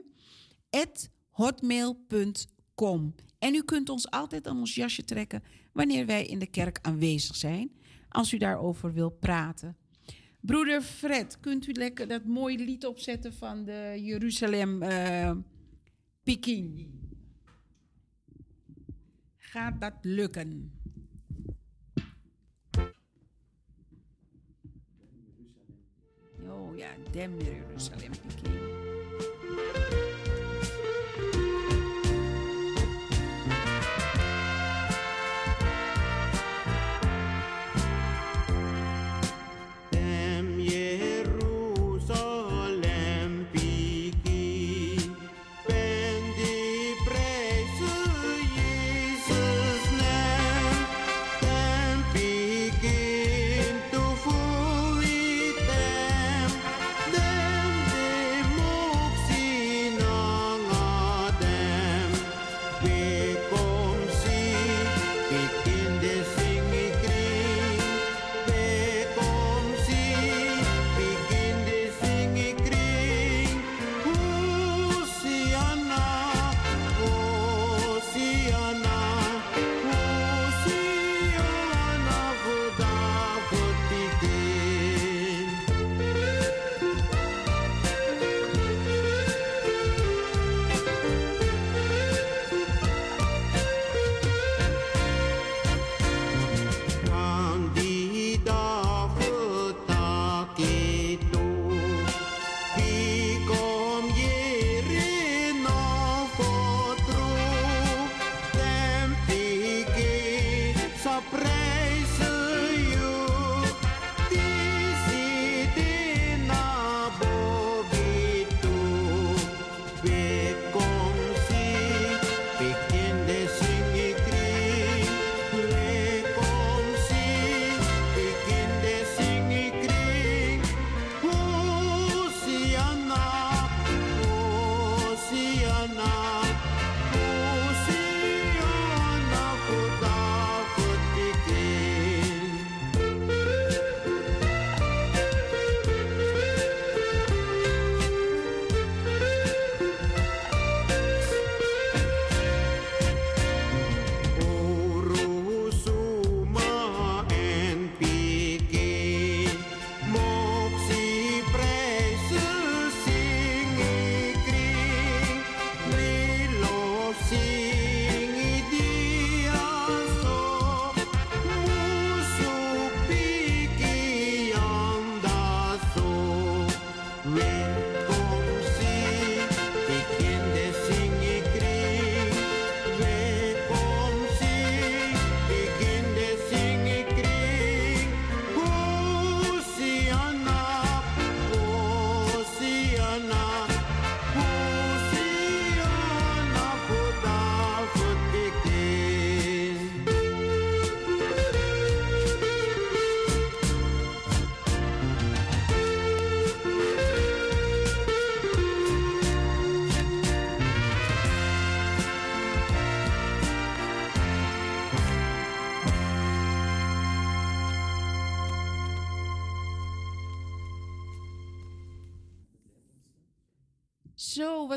hotmail.com. En u kunt ons altijd aan ons jasje trekken wanneer wij in de kerk aanwezig zijn, als u daarover wil praten. Broeder Fred, kunt u lekker dat mooie lied opzetten van de Jeruzalem eh Peking? Gaat dat lukken? Oh ja, Dem Jeruzalem Peking. yeah.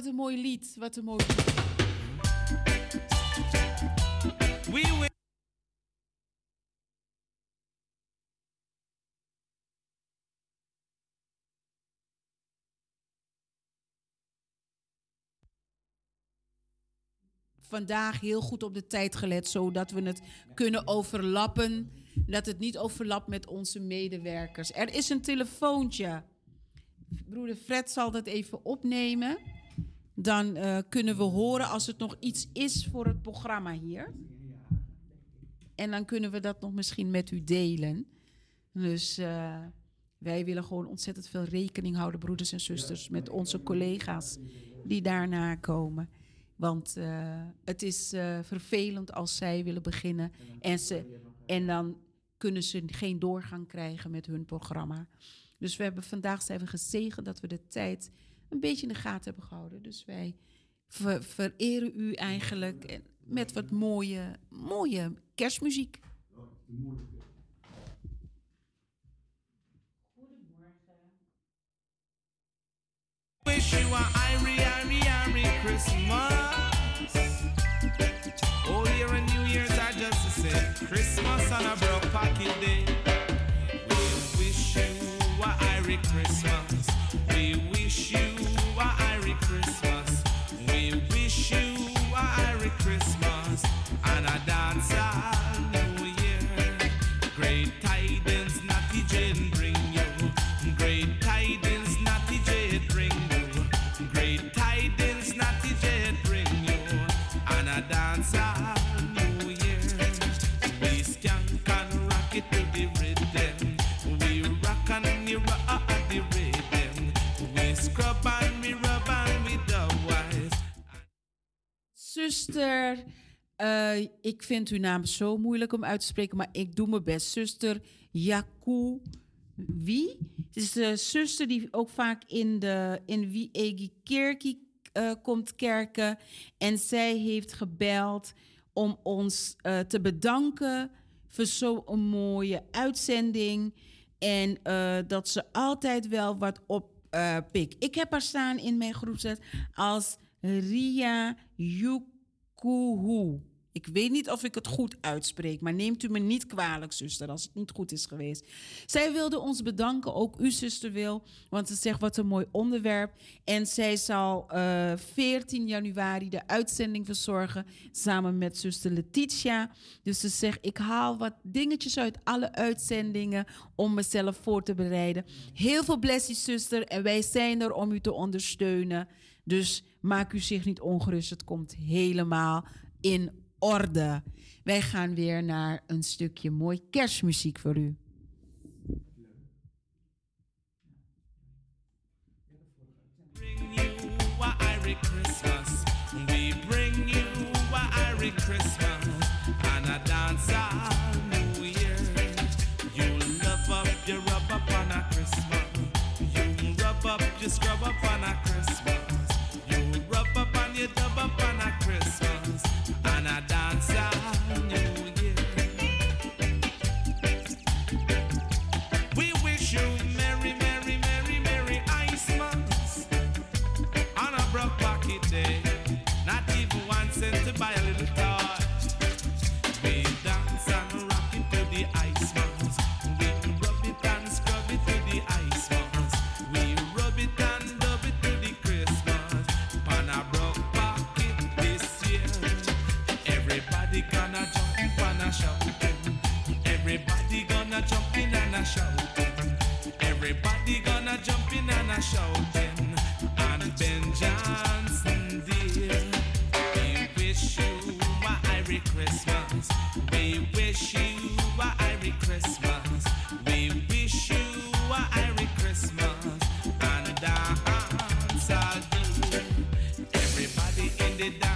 Wat een mooi lied. Wat een mooi lied. We will. vandaag heel goed op de tijd gelet, zodat we het kunnen overlappen. Dat het niet overlapt met onze medewerkers. Er is een telefoontje. Broeder Fred zal dat even opnemen. Dan eh, kunnen we horen als het nog iets is voor het programma hier. En dan kunnen we dat nog misschien met u delen. Dus eh, wij willen gewoon ontzettend veel rekening houden, broeders en zusters, met onze collega's die daarna komen. Want eh, het is vervelend als zij willen beginnen en, ze, en dan kunnen ze geen doorgang krijgen met hun programma. Dus we hebben vandaag zijn we gezegend dat we de tijd een beetje in de gaten hebben gehouden. Dus wij ver- vereren u eigenlijk en- met wat mooie, mooie kerstmuziek. Wish you a Irie, Irie, Irie Christmas. Oh, here and New Year's are just the same. Christmas on a broke pocket day. We wish you a Irie Christmas. We wish you Zuster, eh, ik vind uw naam zo moeilijk om uit te spreken, maar ik doe mijn best. Zuster Jaku. Wie? Het is de zuster die ook vaak in de in Wiegi Kerkie eh, komt kerken. En zij heeft gebeld om ons eh, te bedanken voor zo'n mooie uitzending. En dat ze altijd wel wat op eh pikt. Ik heb haar staan in mijn groepset als Ria Yukuhu. Ik weet niet of ik het goed uitspreek, maar neemt u me niet kwalijk, zuster, als het niet goed is geweest. Zij wilde ons bedanken, ook uw zuster wil, want ze zegt wat een mooi onderwerp. En zij zal eh 14 januari de uitzending verzorgen samen met zuster Letitia. Dus ze zegt, ik haal wat dingetjes uit alle uitzendingen om mezelf voor te bereiden. Heel veel blessings, zuster, en wij zijn er om u te ondersteunen. Dus maak u zich niet ongerust, het komt helemaal in orde. Wij gaan weer naar een stukje mooi kerstmuziek voor u. bring you Irie Christmas. We bring you Irie Christmas and a dance Year. You love up, you rub up on a daba para it down.